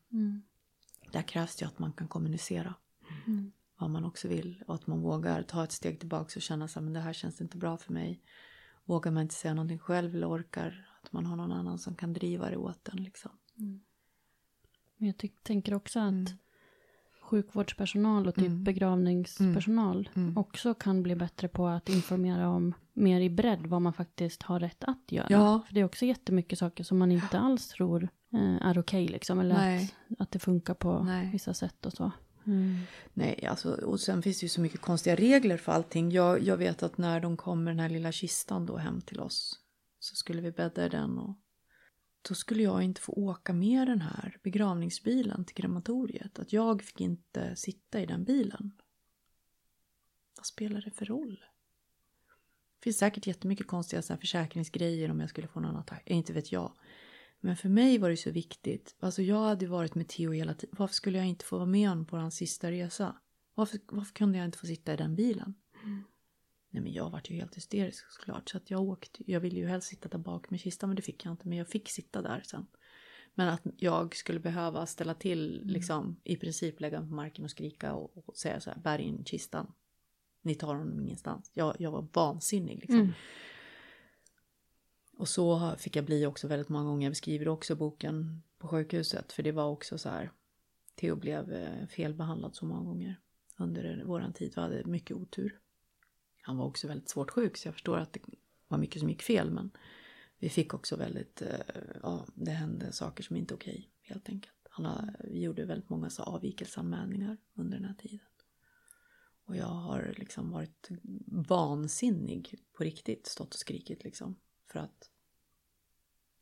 Där krävs det att man kan kommunicera. Vad man också vill. Och att man vågar ta ett steg tillbaka och känna så här, men det här känns inte bra för mig. Vågar man inte säga någonting själv eller orkar. Att man har någon annan som kan driva det åt en liksom. Men jag tänker också att sjukvårdspersonal och typ begravningspersonal också kan bli bättre på att informera om mer i bredd vad man faktiskt har rätt att göra. Ja. För det är också jättemycket saker som man inte alls tror eh, är okej liksom. Eller Nej. att, att det funkar på Nej. vissa sätt och så. Mm. Nej, alltså, och sen finns det ju så mycket konstiga regler för allting. Jag, jag vet att när de kom med den här lilla kistan då hem till oss så skulle vi bädda den och då skulle jag inte få åka med den här begravningsbilen till krematoriet. Att jag fick inte sitta i den bilen. Vad spelar det för roll? Det finns säkert jättemycket konstiga så här försäkringsgrejer om jag skulle få någon attack. Eh, inte vet jag. Men för mig var det så viktigt. Alltså jag hade varit med Theo hela tiden. Varför skulle jag inte få vara med honom på hans sista resa? Varför, varför kunde jag inte få sitta i den bilen? Mm. Nej men jag vart ju helt hysterisk såklart. Så att jag åkte. Jag ville ju helst sitta där bak med kistan men det fick jag inte. Men jag fick sitta där sen. Men att jag skulle behöva ställa till liksom i princip lägga mig på marken och skrika och, och säga så här bär in kistan. Ni tar honom ingenstans. Jag, jag var vansinnig liksom. Mm. Och så fick jag bli också väldigt många gånger. Jag beskriver också boken på sjukhuset. För det var också så här. Theo blev eh, felbehandlad så många gånger under våran tid. Vi hade mycket otur. Han var också väldigt svårt sjuk så jag förstår att det var mycket som gick fel. Men vi fick också väldigt, eh, ja det hände saker som inte är okej helt enkelt. Han har, vi gjorde väldigt många så avvikelseanmälningar under den här tiden. Och jag har liksom varit vansinnig på riktigt, stått och skrikit liksom. För att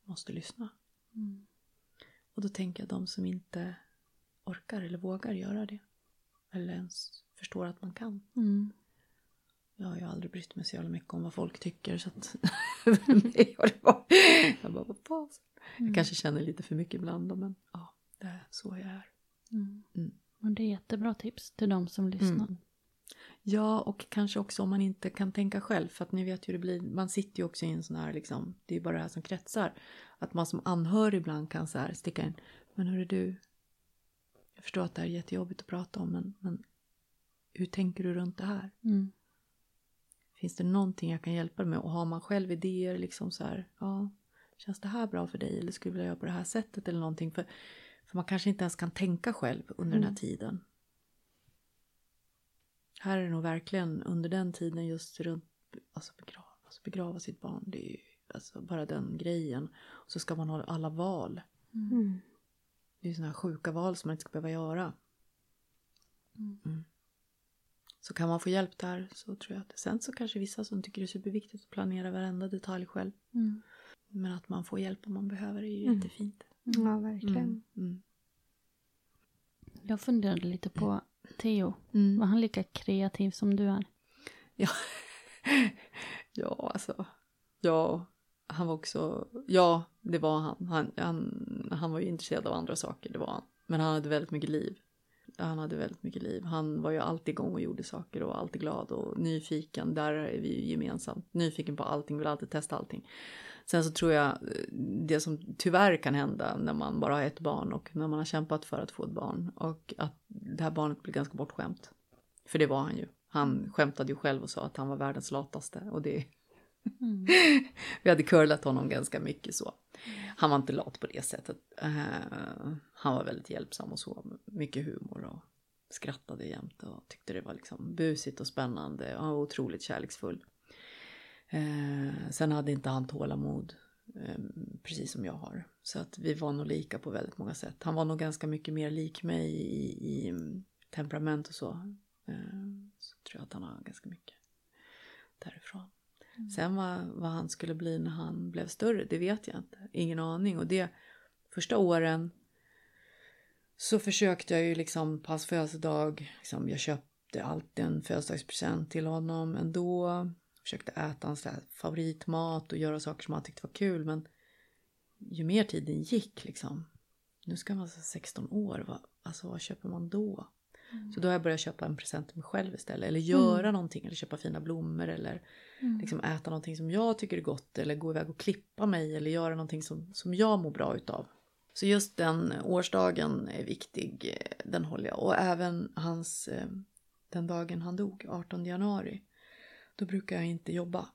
måste lyssna. Och då tänker jag de som inte orkar eller vågar göra det. Eller ens förstår att man kan. Mm. Jag har ju aldrig brytt mig så jävla mycket om vad folk tycker så att för mig har det varit... Jag bara, vad fasen. Jag kanske känner lite för mycket ibland då, men ja, det är så jag är. Mm. Mm. Och det är jättebra tips till de som lyssnar. Mm. Ja, och kanske också om man inte kan tänka själv. För att ni vet hur det blir. Man sitter ju också i en sån här liksom. Det är ju bara det här som kretsar. Att man som anhörig ibland kan så här sticka in. Men hur är du? Jag förstår att det här är jättejobbigt att prata om. Men, men hur tänker du runt det här? Mm. Finns det någonting jag kan hjälpa dig med? Och har man själv idéer liksom så här. Ja, känns det här bra för dig? Eller skulle du vilja göra på det här sättet eller någonting? För, för man kanske inte ens kan tänka själv under den här tiden. Här är det nog verkligen under den tiden just runt alltså begrava, alltså begrava sitt barn. Det är ju alltså bara den grejen. Och så ska man ha alla val. Mm. Det är ju sådana här sjuka val som man inte ska behöva göra. Mm. Så kan man få hjälp där så tror jag att sen så kanske vissa som tycker det är superviktigt att planera varenda detalj själv. Mm. Men att man får hjälp om man behöver är ju Mm. jättefint. Ja, verkligen. Mm. Mm. Jag funderade lite på Theo. Mm. Var han lika kreativ som du är? Ja. ja, alltså. Ja, han var också. Ja, det var han. Han, han. han var ju intresserad av andra saker, det var han. Men han hade väldigt mycket liv. Han hade väldigt mycket liv. Han var ju alltid igång och gjorde saker och alltid glad och nyfiken. Där är vi ju gemensamt. Nyfiken på allting, vill alltid testa allting. Sen så tror jag eh, det som tyvärr kan hända när man bara har ett barn och när man har kämpat för att få ett barn och att det här barnet blir ganska bortskämt. För det var han ju. Han skämtade ju själv och sa att han var världens lataste och det Mm. vi hade curlat honom ganska mycket så. Han var inte lat på det sättet. Uh, han var väldigt hjälpsam och så. Mycket humor och skrattade jämt och tyckte det var liksom busigt och spännande. Och han var otroligt kärleksfull. Uh, sen hade inte han tålamod. Ehm, precis som jag har. Så att vi var nog lika på väldigt många sätt. Han var nog ganska mycket mer lik mig i, i temperament och så. Eh, så tror jag att han har ganska mycket därifrån. Mm. Sen vad, vad han skulle bli när han blev större, det vet jag inte. Ingen aning. Och det första åren så försökte jag ju liksom på hans födelsedag, liksom, jag köpte alltid en födelsedagspresent till honom ändå. Försökte äta hans favoritmat och göra saker som han tyckte var kul. Men ju mer tiden gick liksom, nu ska man alltså vara 16 år, vad, alltså vad köper man då? Så då har jag börjat köpa en present till mig själv istället. Eller göra någonting. Eller köpa fina blommor. Eller liksom äta någonting som jag tycker är gott. Eller gå iväg och klippa mig. Eller göra någonting som, som jag mår bra utav. Så just den årsdagen är viktig. Den håller jag. Och även hans, eh, den dagen han dog, 18 januari. Då brukar jag inte jobba.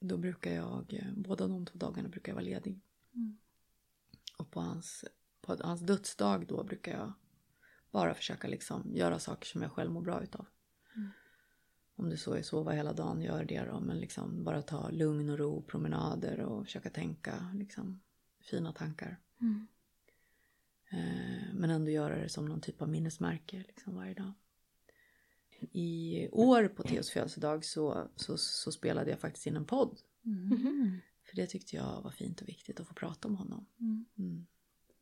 Då brukar jag, eh, båda de två dagarna brukar jag vara ledig. Och på hans, på hans dödsdag då brukar jag bara försöka liksom göra saker som jag själv mår bra utav. Om det så är sova hela dagen, gör det då. Men liksom bara ta lugn och ro, promenader och försöka tänka liksom fina tankar. Eh, men ändå göra det som någon typ av minnesmärke liksom varje dag. I år på Theos födelsedag så, så, så spelade jag faktiskt in en podd. För det tyckte jag var fint och viktigt att få prata om honom. Mm.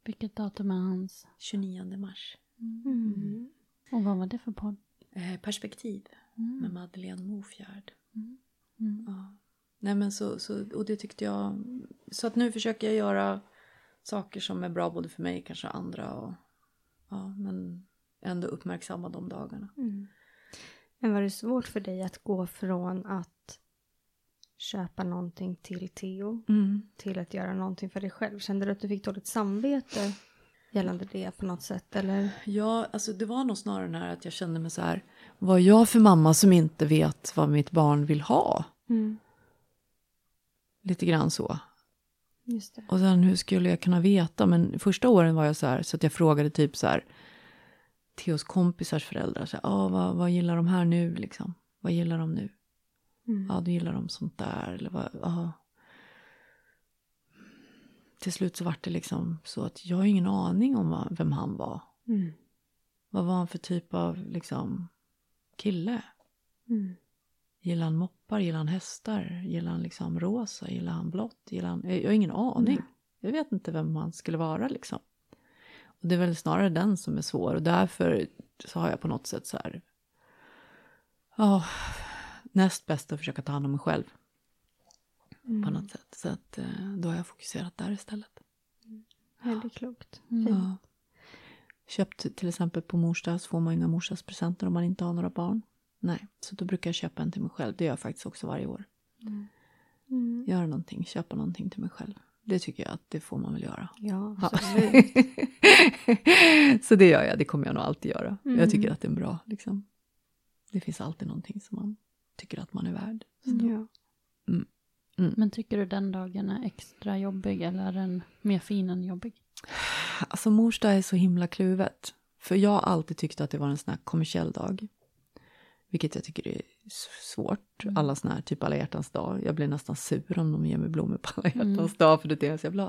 Vilket datum är hans? 29 mars. Mm. Och vad var det för podd? Eh, perspektiv med Madeleine Mofjärd. Mm. Ja. Nej men så, så, och det tyckte jag. Så att nu försöker jag göra saker som är bra både för mig kanske andra och ja men ändå uppmärksamma de dagarna. Men var det svårt för dig att gå från att köpa någonting till Theo till att göra någonting för dig själv? Kände du att du fick dåligt samvete gällande det på något sätt? Eller? Ja, alltså det var nog snarare den här att jag kände mig så här. Vad är jag för mamma som inte vet vad mitt barn vill ha? Mm. Lite grann så. Just det. Och sen hur skulle jag kunna veta? Men första åren var jag så här så att jag frågade typ så här. Theos kompisars föräldrar. Så här, ah, vad, vad gillar de här nu liksom? Vad gillar de nu? Mm. Ja, då gillar de sånt där. Eller vad, ja. Till slut så var det liksom så att jag har ingen aning om vem han var. Mm. Vad var han för typ av liksom kille? Mm. Gillar han moppar? Gillar han hästar? Gillar han liksom rosa? Gillar han blått? Gillar han... Jag har ingen aning. Jag vet inte vem han skulle vara liksom. Och det är väl snarare den som är svår. Och därför så har jag på något sätt så här... Ja, näst bäst att försöka ta hand om mig själv. På något sätt. Så att eh, då har jag fokuserat där istället. Väldigt klokt. Ja. Köpt till exempel på morsdag så får man inga morsdagspresenter om man inte har några barn. Nej, så då brukar jag köpa en till mig själv. Det gör jag faktiskt också varje år. Mm. Göra någonting, köpa någonting till mig själv. Det tycker jag att det får man väl göra. Ja, Ja. absolut. så det gör jag, det kommer jag nog alltid göra. Mm. Jag tycker att det är bra liksom. Det finns alltid någonting som man tycker att man är värd. Så då- ja. Men tycker du den dagen är extra jobbig eller är den mer fin än jobbig? Alltså mors dag är så himla kluvet. För jag har alltid tyckt att det var en sån här kommersiell dag. Vilket jag tycker är svårt. Alla såna här, typ alla hjärtans dag. Jag blir nästan sur om de ger mig blommor på alla hjärtans dag. För det är jag vill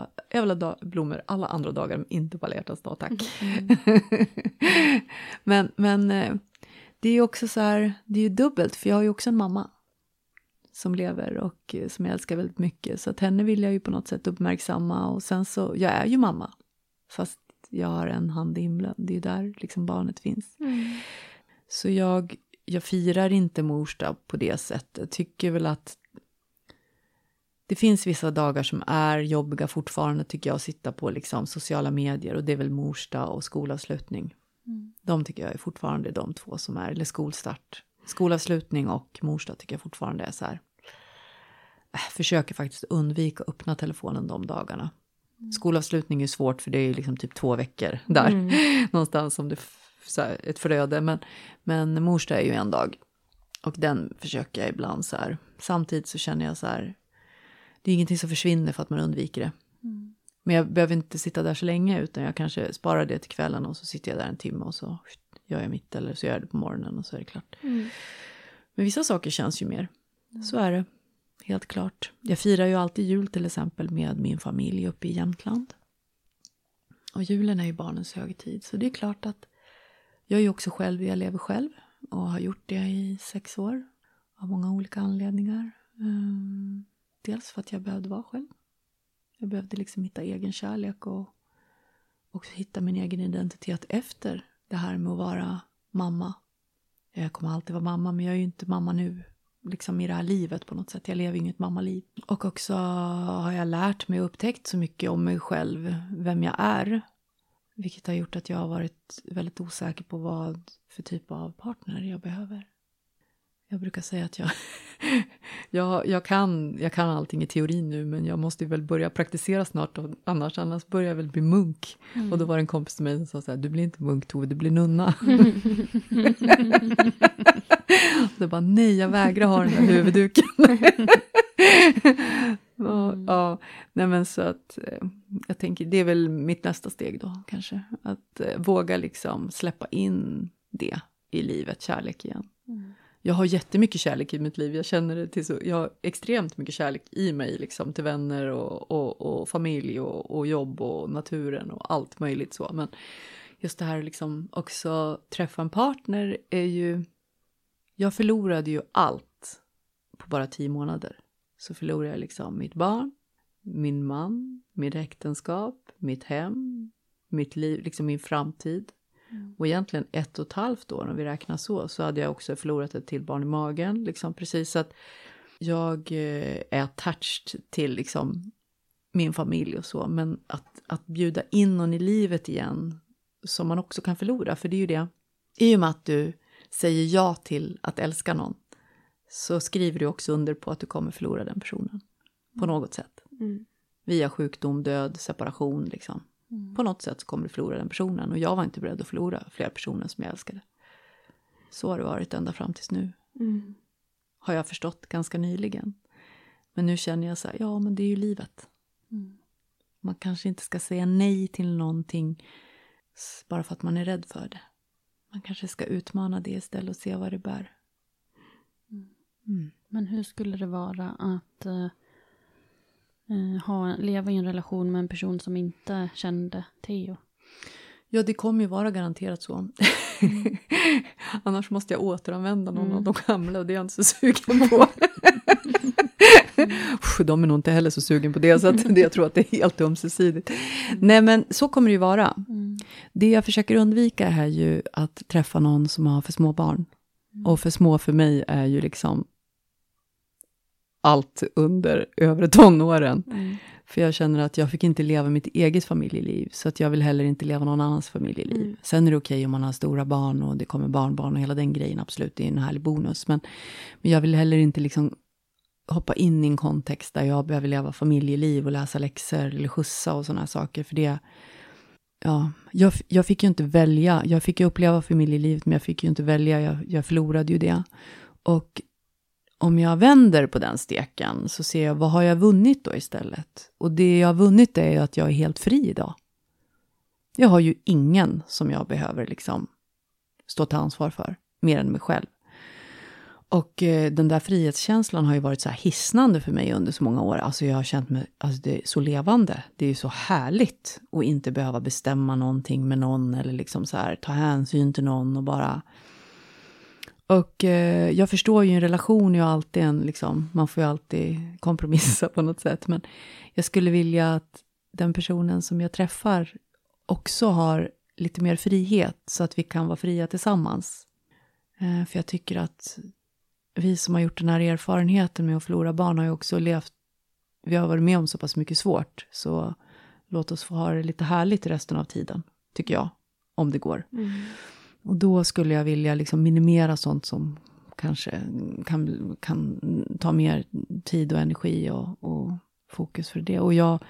ha dag, blommor alla andra dagar, men inte på alla hjärtans dag, tack. men men eh, det är ju också så här, det är ju dubbelt. För jag har ju också en mamma. Som lever och eh, som jag älskar väldigt mycket. Så att henne vill jag ju på något sätt uppmärksamma. Och sen så, jag är ju mamma. Fast jag har en hand i himlen. Det är ju där liksom barnet finns. Så jag, jag firar inte mors dag på det sättet. Tycker väl att det finns vissa dagar som är jobbiga fortfarande tycker jag att sitta på liksom sociala medier och det är väl mors dag och skolavslutning. De tycker jag är fortfarande de två som är, eller skolstart. Skolavslutning och mors dag tycker jag fortfarande är så här. äh, Försöker faktiskt undvika att öppna telefonen de dagarna. Skolavslutning är svårt för det är ju liksom typ två veckor där. Någonstans som det så här, ett föröde. Men, men mors dag är ju en dag. Och den försöker jag ibland så här. Samtidigt så känner jag så här. Det är ingenting som försvinner för att man undviker det. Men jag behöver inte sitta där så länge utan jag kanske sparar det till kvällen och så sitter jag där en timme och så gör jag mitt eller så gör jag det på morgonen och så är det klart. Men vissa saker känns ju mer. Så är det. Helt klart. Jag firar ju alltid jul till exempel med min familj uppe i Jämtland. Och julen är ju barnens högtid. Så det är klart att jag är ju också själv, jag lever själv. Och har gjort det i sex år. Av många olika anledningar. Ehm, dels för att jag behövde vara själv. Jag behövde liksom hitta egen kärlek och också hitta min egen identitet efter det här med att vara mamma. Jag kommer alltid vara mamma, men jag är ju inte mamma nu. Liksom i det här livet på något sätt. Jag lever ju inget mammaliv. Och också har jag lärt mig och upptäckt så mycket om mig själv, vem jag är. Vilket har gjort att jag har varit väldigt osäker på vad för typ av partner jag behöver. Jag brukar säga att jag, jag, jag, kan, jag kan allting i teorin nu men jag måste väl börja praktisera snart och annars, annars börjar jag väl bli munk. Och då var det en kompis till mig som sa så här, du blir inte munk Tove, du blir nunna. det bara, nej jag vägrar ha den där huvudduken. ja, ja, nej men så att eh, jag tänker det är väl mitt nästa steg då kanske. Att eh, våga liksom släppa in det i livet, kärlek igen. Jag har jättemycket kärlek i mitt liv. Jag känner det till så, jag har extremt mycket kärlek i mig liksom till vänner och, och, och familj och, och jobb och naturen och allt möjligt så. Men just det här liksom också träffa en partner är ju, jag förlorade ju allt på bara tio månader. Så förlorade jag liksom mitt barn, min man, mitt äktenskap, mitt hem, mitt liv, liksom min framtid. Och egentligen ett och ett halvt år, om vi räknar så, så hade jag också förlorat ett till barn i magen. Liksom precis att jag eh, är attached till liksom min familj och så. Men att, att bjuda in någon i livet igen som man också kan förlora, för det är ju det. I och med att du säger ja till att älska någon så skriver du också under på att du kommer förlora den personen. På något sätt. Mm. Via sjukdom, död, separation liksom. På något sätt så kommer du förlora den personen. Och jag var inte beredd att förlora flera personer som jag älskade. Så har det varit ända fram tills nu. Mm. Har jag förstått ganska nyligen. Men nu känner jag så här, ja men det är ju livet. Mm. Man kanske inte ska säga nej till någonting bara för att man är rädd för det. Man kanske ska utmana det istället och se vad det bär. Mm. Men hur skulle det vara att eh, ha, leva i en relation med en person som inte kände Theo? Ja, det kommer ju vara garanterat så. Annars måste jag återanvända någon av de gamla och det är jag inte så sugen på. De är nog inte heller så sugen på det, så att det, jag tror att det är helt ömsesidigt. Nej, men så kommer det ju vara. Det jag försöker undvika är ju att träffa någon som har för små barn. Och för små för mig är ju liksom allt under övre tonåren. För jag känner att jag fick inte leva mitt eget familjeliv, så att jag vill heller inte leva någon annans familjeliv. Sen är det okej om man har stora barn och det kommer barnbarn och hela den grejen, absolut, det är en härlig bonus. Men, men jag vill heller inte liksom hoppa in i en kontext där jag behöver leva familjeliv och läsa läxor eller skjutsa och sådana saker, för det Ja, jag, jag fick ju inte välja. Jag fick ju uppleva familjelivet, men jag fick ju inte välja. Jag, jag förlorade ju det. Och om jag vänder på den steken så ser jag, vad har jag vunnit då istället? Och det jag har vunnit är ju att jag är helt fri idag. Jag har ju ingen som jag behöver liksom stå till ansvar för, mer än mig själv. Och eh, den där frihetskänslan har ju varit så här hisnande för mig under så många år. Alltså jag har känt mig alltså det är så levande. Det är ju så härligt att inte behöva bestämma någonting med någon eller liksom så här ta hänsyn till någon och bara... Och eh, jag förstår ju en relation är ju alltid en liksom, man får ju alltid kompromissa på något sätt. Men jag skulle vilja att den personen som jag träffar också har lite mer frihet så att vi kan vara fria tillsammans. Eh, för jag tycker att vi som har gjort den här erfarenheten med att förlora barn har ju också levt, vi har varit med om så pass mycket svårt, så låt oss få ha det lite härligt resten av tiden, tycker jag, om det går. Mm. Och då skulle jag vilja liksom minimera sånt som kanske kan, kan ta mer tid och energi och, och fokus för det. Och jag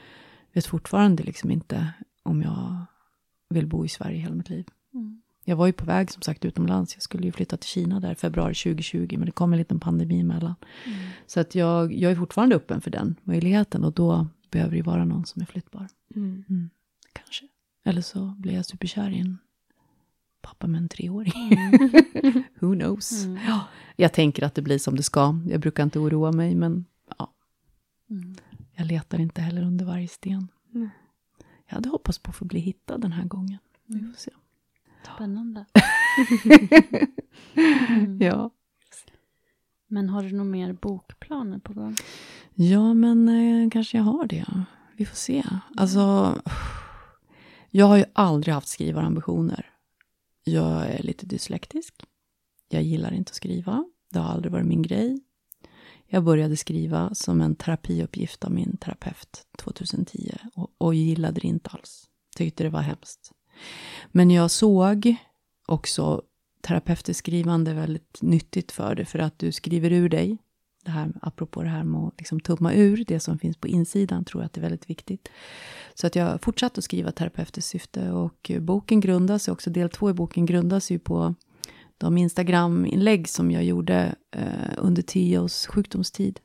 vet fortfarande liksom inte om jag vill bo i Sverige hela mitt liv. Jag var ju på väg som sagt utomlands. Jag skulle ju flytta till Kina där februari 2020, men det kom en liten pandemi emellan. Så att jag, jag är fortfarande öppen för den möjligheten och då behöver det vara någon som är flyttbar. Mm, kanske. Eller så blir jag superkär i en pappa med en treåring. Who knows? Ja, jag tänker att det blir som det ska. Jag brukar inte oroa mig, men ja. Jag letar inte heller under varje sten. Jag hade hoppats på att få bli hittad den här gången. Vi får se. Spännande. Ja. Men har du några mer bokplaner på gång? Ja, men eh, kanske jag har det. Vi får se. Alltså, jag har ju aldrig haft skrivarambitioner. Jag är lite dyslektisk. Jag gillar inte att skriva. Det har aldrig varit min grej. Jag började skriva som en terapiuppgift av min terapeut 2010 och, och gillade det inte alls. Tyckte det var hemskt. Men jag såg också terapeutiskt skrivande väldigt nyttigt för det, för att du skriver ur dig. Det här, apropå det här med att liksom tumma ur det som finns på insidan, tror jag att det är väldigt viktigt. Så att jag fortsatte att skriva terapeutiskt syfte och boken grundas, också del två i boken grundas ju på de Instagram-inlägg som jag gjorde eh, under Tios sjukdomstid.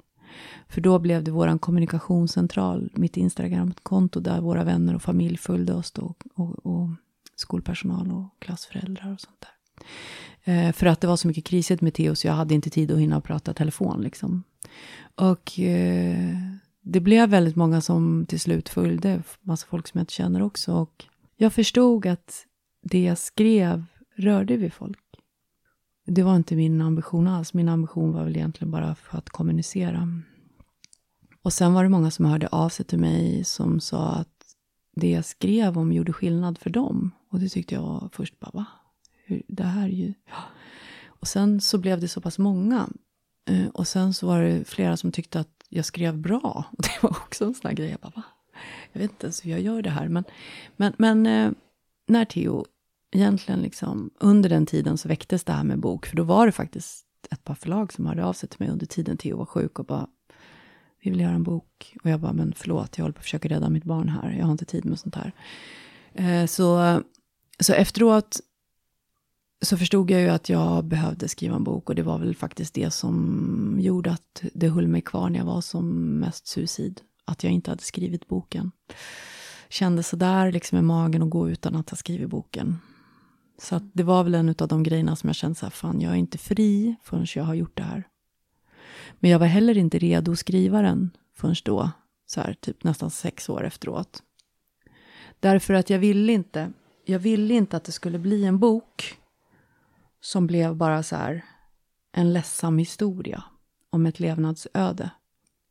För då blev det vår kommunikationscentral, mitt Instagram-konto där våra vänner och familj följde oss då, och, och skolpersonal och klassföräldrar och sånt där. Eh, för att det var så mycket krisigt med Theo så jag hade inte tid att hinna prata telefon liksom. Och eh, det blev väldigt många som till slut följde, massa folk som jag inte känner också. Och jag förstod att det jag skrev rörde vid folk. Det var inte min ambition alls. Min ambition var väl egentligen bara för att kommunicera. Och sen var det många som hörde av sig till mig som sa att det jag skrev om gjorde skillnad för dem. Och det tyckte jag först bara, va? Hur, det här är ju... Ja. Och sen så blev det så pass många. Eh, och sen så var det flera som tyckte att jag skrev bra. Och det var också en sån här grej. Jag bara, va? Jag vet inte ens hur jag gör det här. Men, men, men eh, när Theo egentligen liksom, under den tiden så väcktes det här med bok. För då var det faktiskt ett par förlag som hörde av sig till mig under tiden Theo var sjuk och bara, vi vill göra en bok. Och jag bara, men förlåt, jag håller på att försöka rädda mitt barn här. Jag har inte tid med sånt här. Eh, så, så efteråt så förstod jag ju att jag behövde skriva en bok och det var väl faktiskt det som gjorde att det höll mig kvar när jag var som mest suicid. Att jag inte hade skrivit boken. Kände sådär liksom i magen att gå utan att ha skrivit boken. Så att det var väl en av de grejerna som jag kände så här, fan jag är inte fri förrän jag har gjort det här. Men jag var heller inte redo att skriva den förrän då, så här typ nästan sex år efteråt. Därför att jag ville inte, jag ville inte att det skulle bli en bok som blev bara så här en ledsam historia om ett levnadsöde.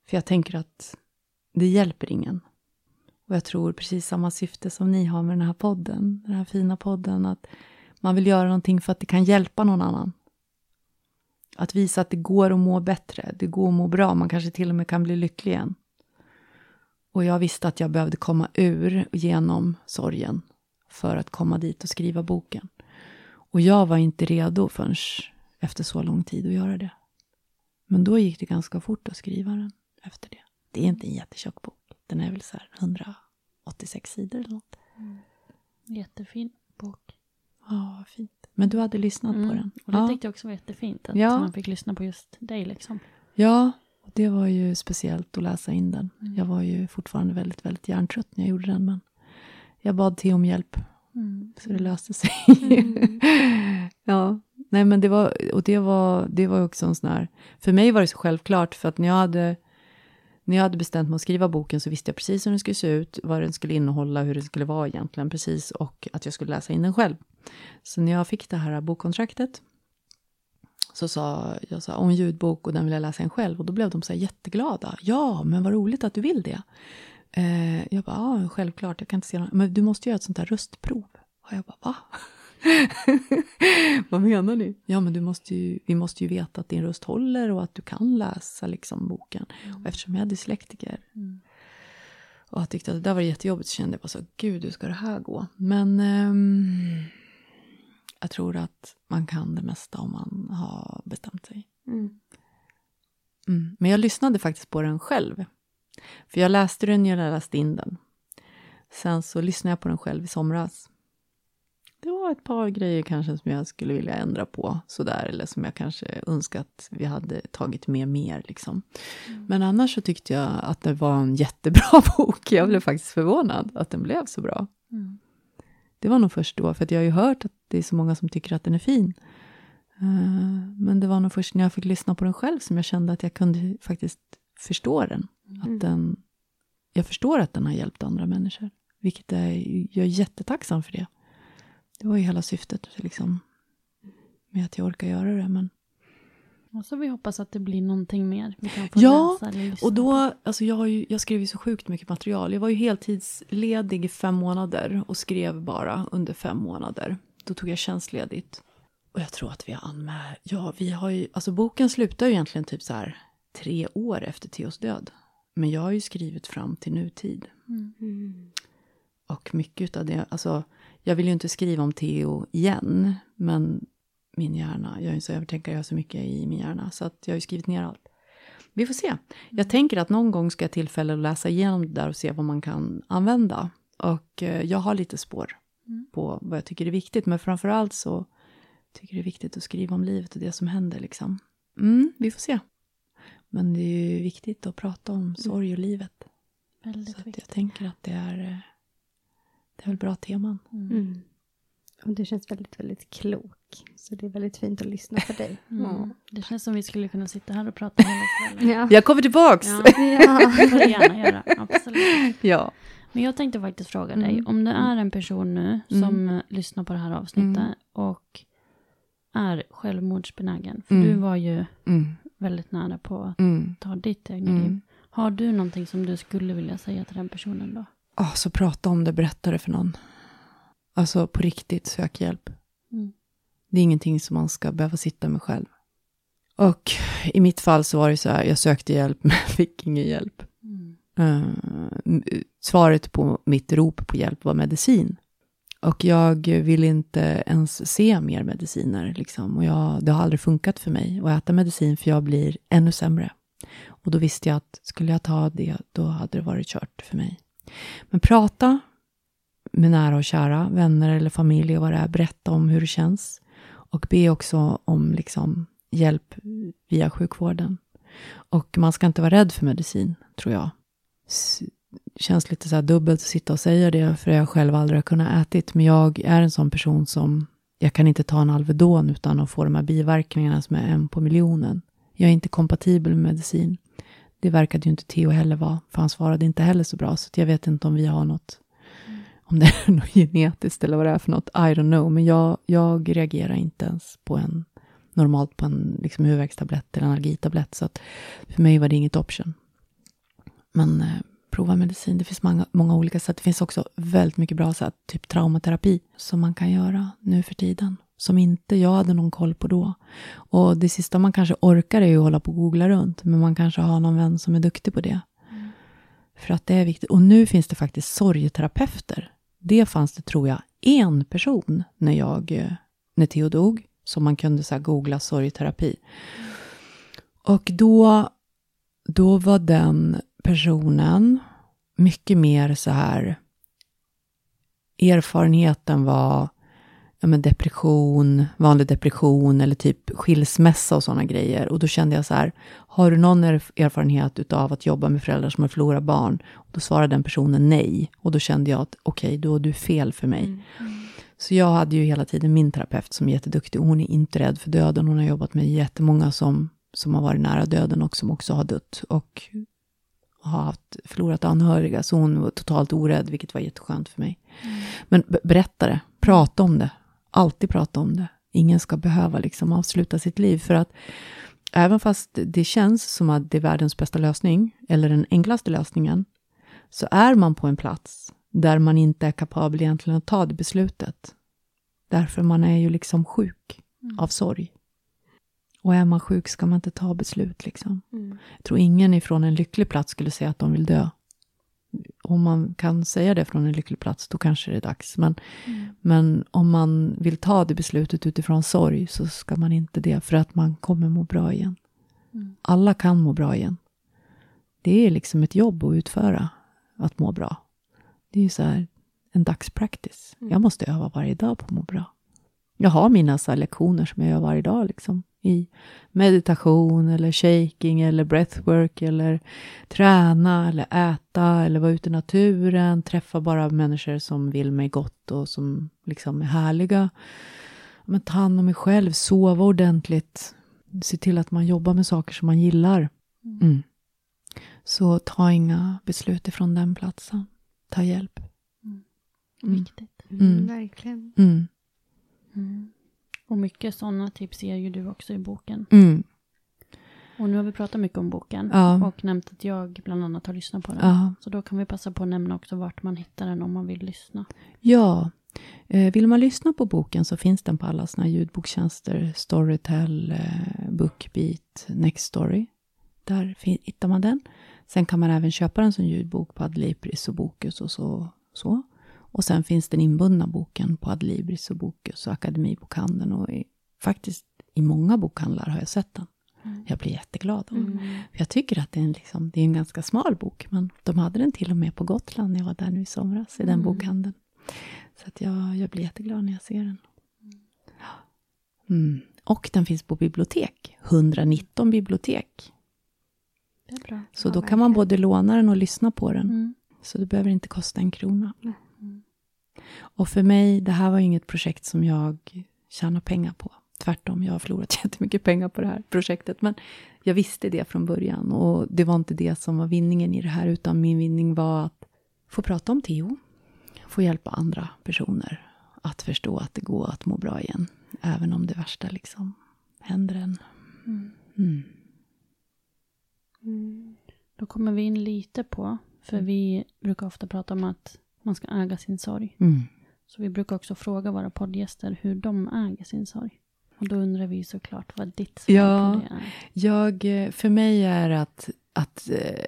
För jag tänker att det hjälper ingen. Och jag tror precis samma syfte som ni har med den här podden, den här fina podden, att man vill göra någonting för att det kan hjälpa någon annan. Att visa att det går att må bättre, det går att må bra, man kanske till och med kan bli lycklig igen. Och jag visste att jag behövde komma ur genom sorgen för att komma dit och skriva boken. Och jag var inte redo förrän efter så lång tid att göra det. Men då gick det ganska fort att skriva den efter det. Det är inte en jättetjock bok. Den är väl så här 186 sidor eller något. Mm. Jättefin bok. Ja, vad fint. Men du hade lyssnat mm. på den? Och det ja. tyckte jag också var jättefint. Att ja. man fick lyssna på just dig liksom. Ja, och det var ju speciellt att läsa in den. Mm. Jag var ju fortfarande väldigt, väldigt hjärntrött när jag gjorde den. Men jag bad till om hjälp. Mm. Så det löste sig. ja, nej men det var, och det var, det var också en sån här, för mig var det så självklart för att när jag hade, när jag hade bestämt mig att skriva boken så visste jag precis hur den skulle se ut, vad den skulle innehålla, hur den skulle vara egentligen precis och att jag skulle läsa in den själv. Så när jag fick det här bokkontraktet så sa jag sa, om ljudbok och den vill jag läsa in själv och då blev de så här jätteglada. Ja, men vad roligt att du vill det. Eh, jag bara, ja, självklart, jag kan inte se något. Men du måste göra ett sånt här röstprov. Och jag bara, va? Vad menar ni? Ja, men du måste ju, vi måste ju veta att din röst håller och att du kan läsa liksom boken. Mm. Och eftersom jag är dyslektiker mm. och jag tyckte att det där var jättejobbigt så kände jag bara så, gud, hur ska det här gå? Men um, jag tror att man kan det mesta om man har bestämt sig. Mm. Mm. Men jag lyssnade faktiskt på den själv. För jag läste den när jag läste in den. Sen så lyssnade jag på den själv i somras. Det var ett par grejer kanske som jag skulle vilja ändra på sådär, eller som jag kanske önskat vi hade tagit med mer. Liksom. Mm. Men annars så tyckte jag att det var en jättebra bok. Jag blev faktiskt förvånad att den blev så bra. Mm. Det var nog först då, för jag har ju hört att det är så många som tycker att den är fin. Uh, men det var nog först när jag fick lyssna på den själv som jag kände att jag kunde faktiskt förstå den. Mm. Att den jag förstår att den har hjälpt andra människor. Vilket är, jag är jättetacksam för det. Det var ju hela syftet liksom, med att jag orkar göra det. Men... Och så vi hoppas att det blir någonting mer. Ja, och då, alltså jag, har ju, jag skrev ju så sjukt mycket material. Jag var ju heltidsledig i fem månader och skrev bara under fem månader. Då tog jag tjänstledigt. Och jag tror att vi har anmält, ja vi har ju, alltså boken slutar ju egentligen typ så här tre år efter Theos död. Men jag har ju skrivit fram till nutid. Mm. Och mycket av det, alltså jag vill ju inte skriva om Theo igen, men min hjärna, jag är en så övertänkare, jag har så mycket i min hjärna, så att jag har ju skrivit ner allt. Vi får se. Jag tänker att någon gång ska jag tillfälle att läsa igenom det där och se vad man kan använda. Och eh, jag har lite spår Mm. på vad jag tycker är viktigt, men framför allt så tycker jag det är viktigt att skriva om livet och det som händer liksom. Mm, vi får se. Men det är ju viktigt att prata om sorg och livet. Väldigt Så att viktigt. jag tänker att det är, det är väl bra teman. Mm. Och du känns väldigt, väldigt klok. Så det är väldigt fint att lyssna på dig. Mm. Det känns som vi skulle kunna sitta här och prata hela kvällen. Ja. Jag kommer tillbaks! Ja, Ja. det får du gärna göra. Absolut. ja. Men jag tänkte faktiskt fråga dig, Mm. om det är en person nu som Mm. lyssnar på det här avsnittet Mm. och är självmordsbenägen, för Mm. du var ju Mm. Väldigt nära på att Mm. ta ditt egna Mm. liv. Har du någonting som du skulle vilja säga till den personen då? Oh, så prata om det, berätta det för någon. Alltså på riktigt, sök hjälp. Mm. Det är ingenting som man ska behöva sitta med själv. Och i mitt fall så var det så här, jag sökte hjälp men fick ingen hjälp. Mm. Eh, svaret på mitt rop på hjälp var medicin. Och jag vill inte ens se mer mediciner. Liksom. Och jag, det har aldrig funkat för mig att äta medicin för jag blir ännu sämre. Och då visste jag att skulle jag ta det, då hade det varit kört för mig. Men prata med nära och kära, vänner eller familj och vad det är, berätta om hur det känns. Och be också om liksom, hjälp via sjukvården. Och man ska inte vara rädd för medicin, tror jag. Känns lite så här dubbelt att sitta och säga det, för jag själv aldrig har kunnat ätit. Men jag är en sån person som, jag kan inte ta en Alvedon utan att få de här biverkningarna som är en på miljonen. Jag är inte kompatibel med medicin. Det verkade ju inte Theo heller vara, för han svarade inte heller så bra. Så jag vet inte om vi har något, om det är något genetiskt eller vad det är för något, I don't know. Men jag, jag reagerar inte ens på en, normalt på en liksom, huvudvärkstablett eller en allergitablett. Så att för mig var det inget option. Men eh, prova medicin, det finns många, många olika sätt. Det finns också väldigt mycket bra sätt, typ traumaterapi, som man kan göra nu för tiden som inte jag hade någon koll på då. Och det sista man kanske orkar är ju att hålla på och googla runt, men man kanske har någon vän som är duktig på det. Mm. För att det är viktigt. Och nu finns det faktiskt sorgeterapeuter. Det fanns det, tror jag, en person när jag, eh, när Theo dog, som man kunde så googla sorgeterapi. Mm. Och då, då var den personen mycket mer så här, erfarenheten var ja, men depression, vanlig depression eller typ skilsmässa och sådana grejer. Och då kände jag så här, har du någon erfarenhet av att jobba med föräldrar som har förlorat barn? Och då svarade den personen nej. Och då kände jag att okej, okay, då är du fel för mig. Mm. Så jag hade ju hela tiden min terapeut som är jätteduktig. Och hon är inte rädd för döden. Hon har jobbat med jättemånga som, som har varit nära döden och som också har dött. Och har haft, förlorat anhöriga. Så hon var totalt orädd, vilket var jätteskönt för mig. Mm. Men berätta det, prata om det alltid prata om det. Ingen ska behöva liksom avsluta sitt liv. För att även fast det känns som att det är världens bästa lösning, eller den enklaste lösningen, så är man på en plats där man inte är kapabel egentligen att ta det beslutet. Därför man är ju liksom sjuk mm. av sorg. Och är man sjuk ska man inte ta beslut. Liksom. Mm. Jag tror ingen ifrån en lycklig plats skulle säga att de vill dö om man kan säga det från en lycklig plats, då kanske det är dags. Men, mm. men om man vill ta det beslutet utifrån sorg, så ska man inte det, för att man kommer må bra igen. Mm. Alla kan må bra igen. Det är liksom ett jobb att utföra, att må bra. Det är ju så här, en dagspraktis. Mm. Jag måste öva varje dag på att må bra. Jag har mina så lektioner som jag gör varje dag. Liksom i meditation eller shaking eller breathwork eller träna eller äta eller vara ute i naturen, träffa bara människor som vill mig gott och som liksom är härliga. Men ta hand om mig själv, sova ordentligt, se till att man jobbar med saker som man gillar. Mm. Så ta inga beslut ifrån den platsen. Ta hjälp. Mm. mm. Viktigt. Mm. Verkligen. Mm. Och mycket sådana tips ger ju du också i boken. Mm. Och nu har vi pratat mycket om boken ja. och nämnt att jag bland annat har lyssnat på den. Ja. Så då kan vi passa på att nämna också vart man hittar den om man vill lyssna. Ja, eh, vill man lyssna på boken så finns den på alla såna ljudbokstjänster. Storytel, eh, Bookbeat, Nextory. Där hittar man den. Sen kan man även köpa den som ljudbok på Adlibris och Bokus och så. så. Och sen finns den inbundna boken på Adlibris och Bokus och Akademibokhandeln. Och i, faktiskt i många bokhandlar har jag sett den. Mm. Jag blir jätteglad. Mm. För jag tycker att det är, en, liksom, det är en ganska smal bok. Men de hade den till och med på Gotland när jag var där nu i somras, i den mm. bokhandeln. Så att jag, jag blir jätteglad när jag ser den. Mm. Och den finns på bibliotek. 119 bibliotek. Så ja, då kan man både låna den och lyssna på den. Mm. Så det behöver inte kosta en krona. Och för mig, det här var inget projekt som jag tjänar pengar på. Tvärtom, jag har förlorat jättemycket pengar på det här projektet. Men jag visste det från början och det var inte det som var vinningen i det här, utan min vinning var att få prata om Theo, få hjälpa andra personer att förstå att det går att må bra igen, även om det värsta liksom händer en. Mm. Mm. Mm. Då kommer vi in lite på, för mm. vi brukar ofta prata om att man ska äga sin sorg. Mm. Så vi brukar också fråga våra poddgäster hur de äger sin sorg. Och då undrar vi såklart vad ditt svar ja, på det är. Jag, eh, för mig är att, att eh,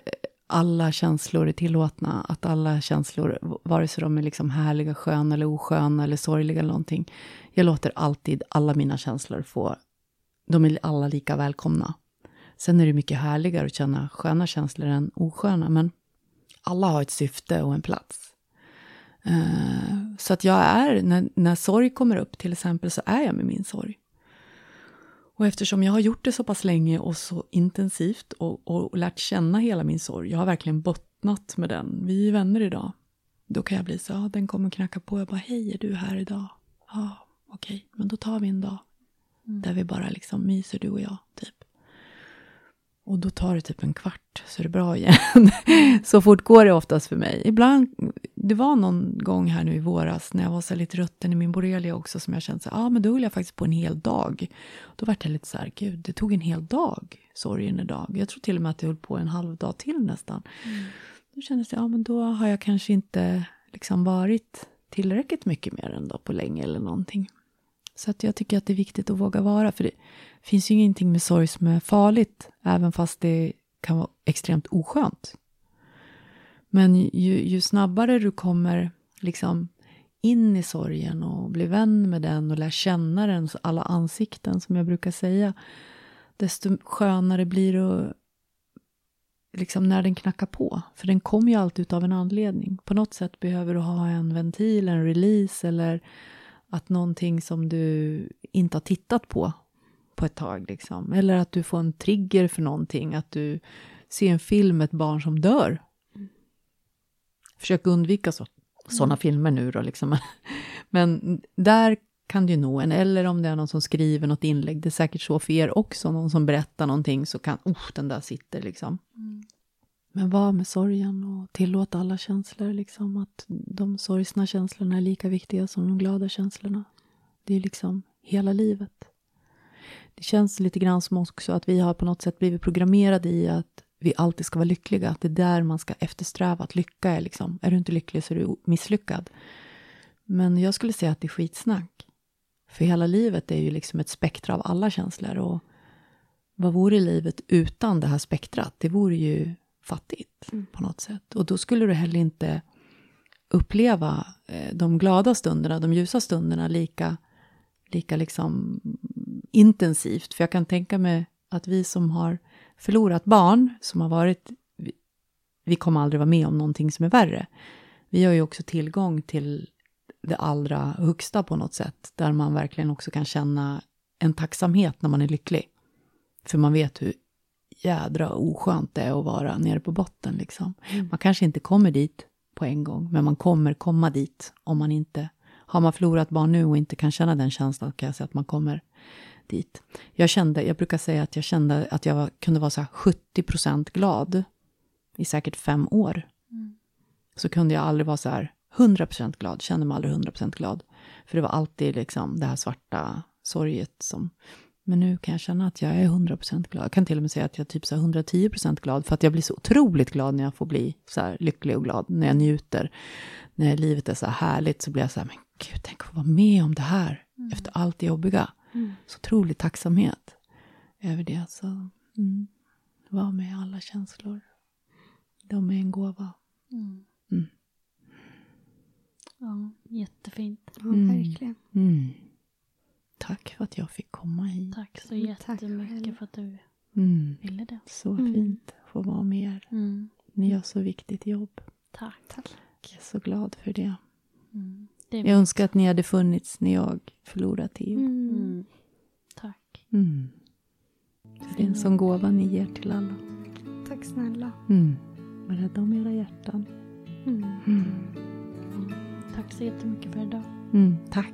alla känslor är tillåtna. Att alla känslor, vare sig de är liksom härliga, sköna eller osköna eller sorgliga eller någonting. Jag låter alltid alla mina känslor få, de är alla lika välkomna. Sen är det mycket härligare att känna sköna känslor än osköna, men alla har ett syfte och en plats. Uh, så att jag är, när, när sorg kommer upp till exempel, så är jag med min sorg. Och eftersom jag har gjort det så pass länge och så intensivt och, och lärt känna hela min sorg, jag har verkligen bottnat med den. Vi är vänner idag. Då kan jag bli så, ja, den kommer knacka på. Jag bara, hej, är du här idag? Ja, okej, okay. men då tar vi en dag. Mm. Där vi bara liksom myser, du och jag, typ. Och då tar det typ en kvart, så är det bra igen. så fort går det oftast för mig. Ibland, det var någon gång här nu i våras när jag var så lite rutten i min borrelia också som jag kände så ja ah, men då höll jag faktiskt på en hel dag. Då var jag lite så här, gud, det tog en hel dag, sorgen idag. Jag tror till och med att det höll på en halv dag till nästan. Mm. Då kändes det, ja men då har jag kanske inte liksom varit tillräckligt mycket mer än då på länge eller någonting. Så att jag tycker att det är viktigt att våga vara, för det finns ju ingenting med sorg som är farligt, även fast det kan vara extremt oskönt. Men ju, ju snabbare du kommer liksom in i sorgen och blir vän med den och lär känna den, alla ansikten som jag brukar säga, desto skönare blir det liksom när den knackar på. För den kommer ju alltid av en anledning. På något sätt behöver du ha en ventil, en release eller att någonting som du inte har tittat på på ett tag. Liksom. Eller att du får en trigger för någonting, att du ser en film med ett barn som dör. Försök undvika så, sådana mm. filmer nu då. Liksom. Men där kan du nå en, eller om det är någon som skriver något inlägg, det är säkert så för er också, någon som berättar någonting så kan, oh, den där sitter liksom. Mm. Men var med sorgen och tillåt alla känslor, liksom att de sorgsna känslorna är lika viktiga som de glada känslorna. Det är liksom hela livet. Det känns lite grann som också att vi har på något sätt blivit programmerade i att vi alltid ska vara lyckliga, att det är där man ska eftersträva att lycka är liksom. Är du inte lycklig så är du misslyckad. Men jag skulle säga att det är skitsnack. För hela livet är ju liksom ett spektra av alla känslor och vad vore livet utan det här spektrat? Det vore ju fattigt mm. på något sätt. Och då skulle du heller inte uppleva eh, de glada stunderna, de ljusa stunderna lika, lika liksom intensivt. För jag kan tänka mig att vi som har förlorat barn, som har varit, vi, kommer aldrig vara med om någonting som är värre. Vi har ju också tillgång till det allra högsta på något sätt, där man verkligen också kan känna en tacksamhet när man är lycklig. För man vet hur jädra oskönt det är att vara nere på botten. Liksom. Mm. Man kanske inte kommer dit på en gång, men man kommer komma dit om man inte... Har man förlorat barn nu och inte kan känna den känslan, kan jag säga att man kommer dit. Jag kände, jag brukar säga att jag kände att jag kunde vara så här 70 procent glad i säkert fem år. Mm. Så kunde jag aldrig vara så här 100 procent glad, kände mig aldrig 100 procent glad. För det var alltid liksom det här svarta sorget som men nu kan jag känna att jag är 100% glad. Jag kan till och med säga att jag är typ så 110% glad för att jag blir så otroligt glad när jag får bli så lycklig och glad, när jag njuter. När livet är så här härligt så blir jag så här, men gud, tänk att få vara med om det här mm. efter allt det jobbiga. Mm. Så otrolig tacksamhet över det. Så mm, var med alla känslor. De är en gåva. Mm. mm. Ja, jättefint. Ja, verkligen. Mm. Tack för att jag fick komma hit. Tack så mm, jättemycket Tack för att du mm. ville det. Så mm. fint att få vara med er. Mm. Ni gör så viktigt jobb. Tack. Tack. Jag är så glad för det. Mm. Det jag önskar att ni hade funnits när jag förlorade Theo. Mm. Tack. det är en sån gåva ni ger till alla. Tack snälla. Var rädda om era hjärtan. Tack så jättemycket för idag. tack.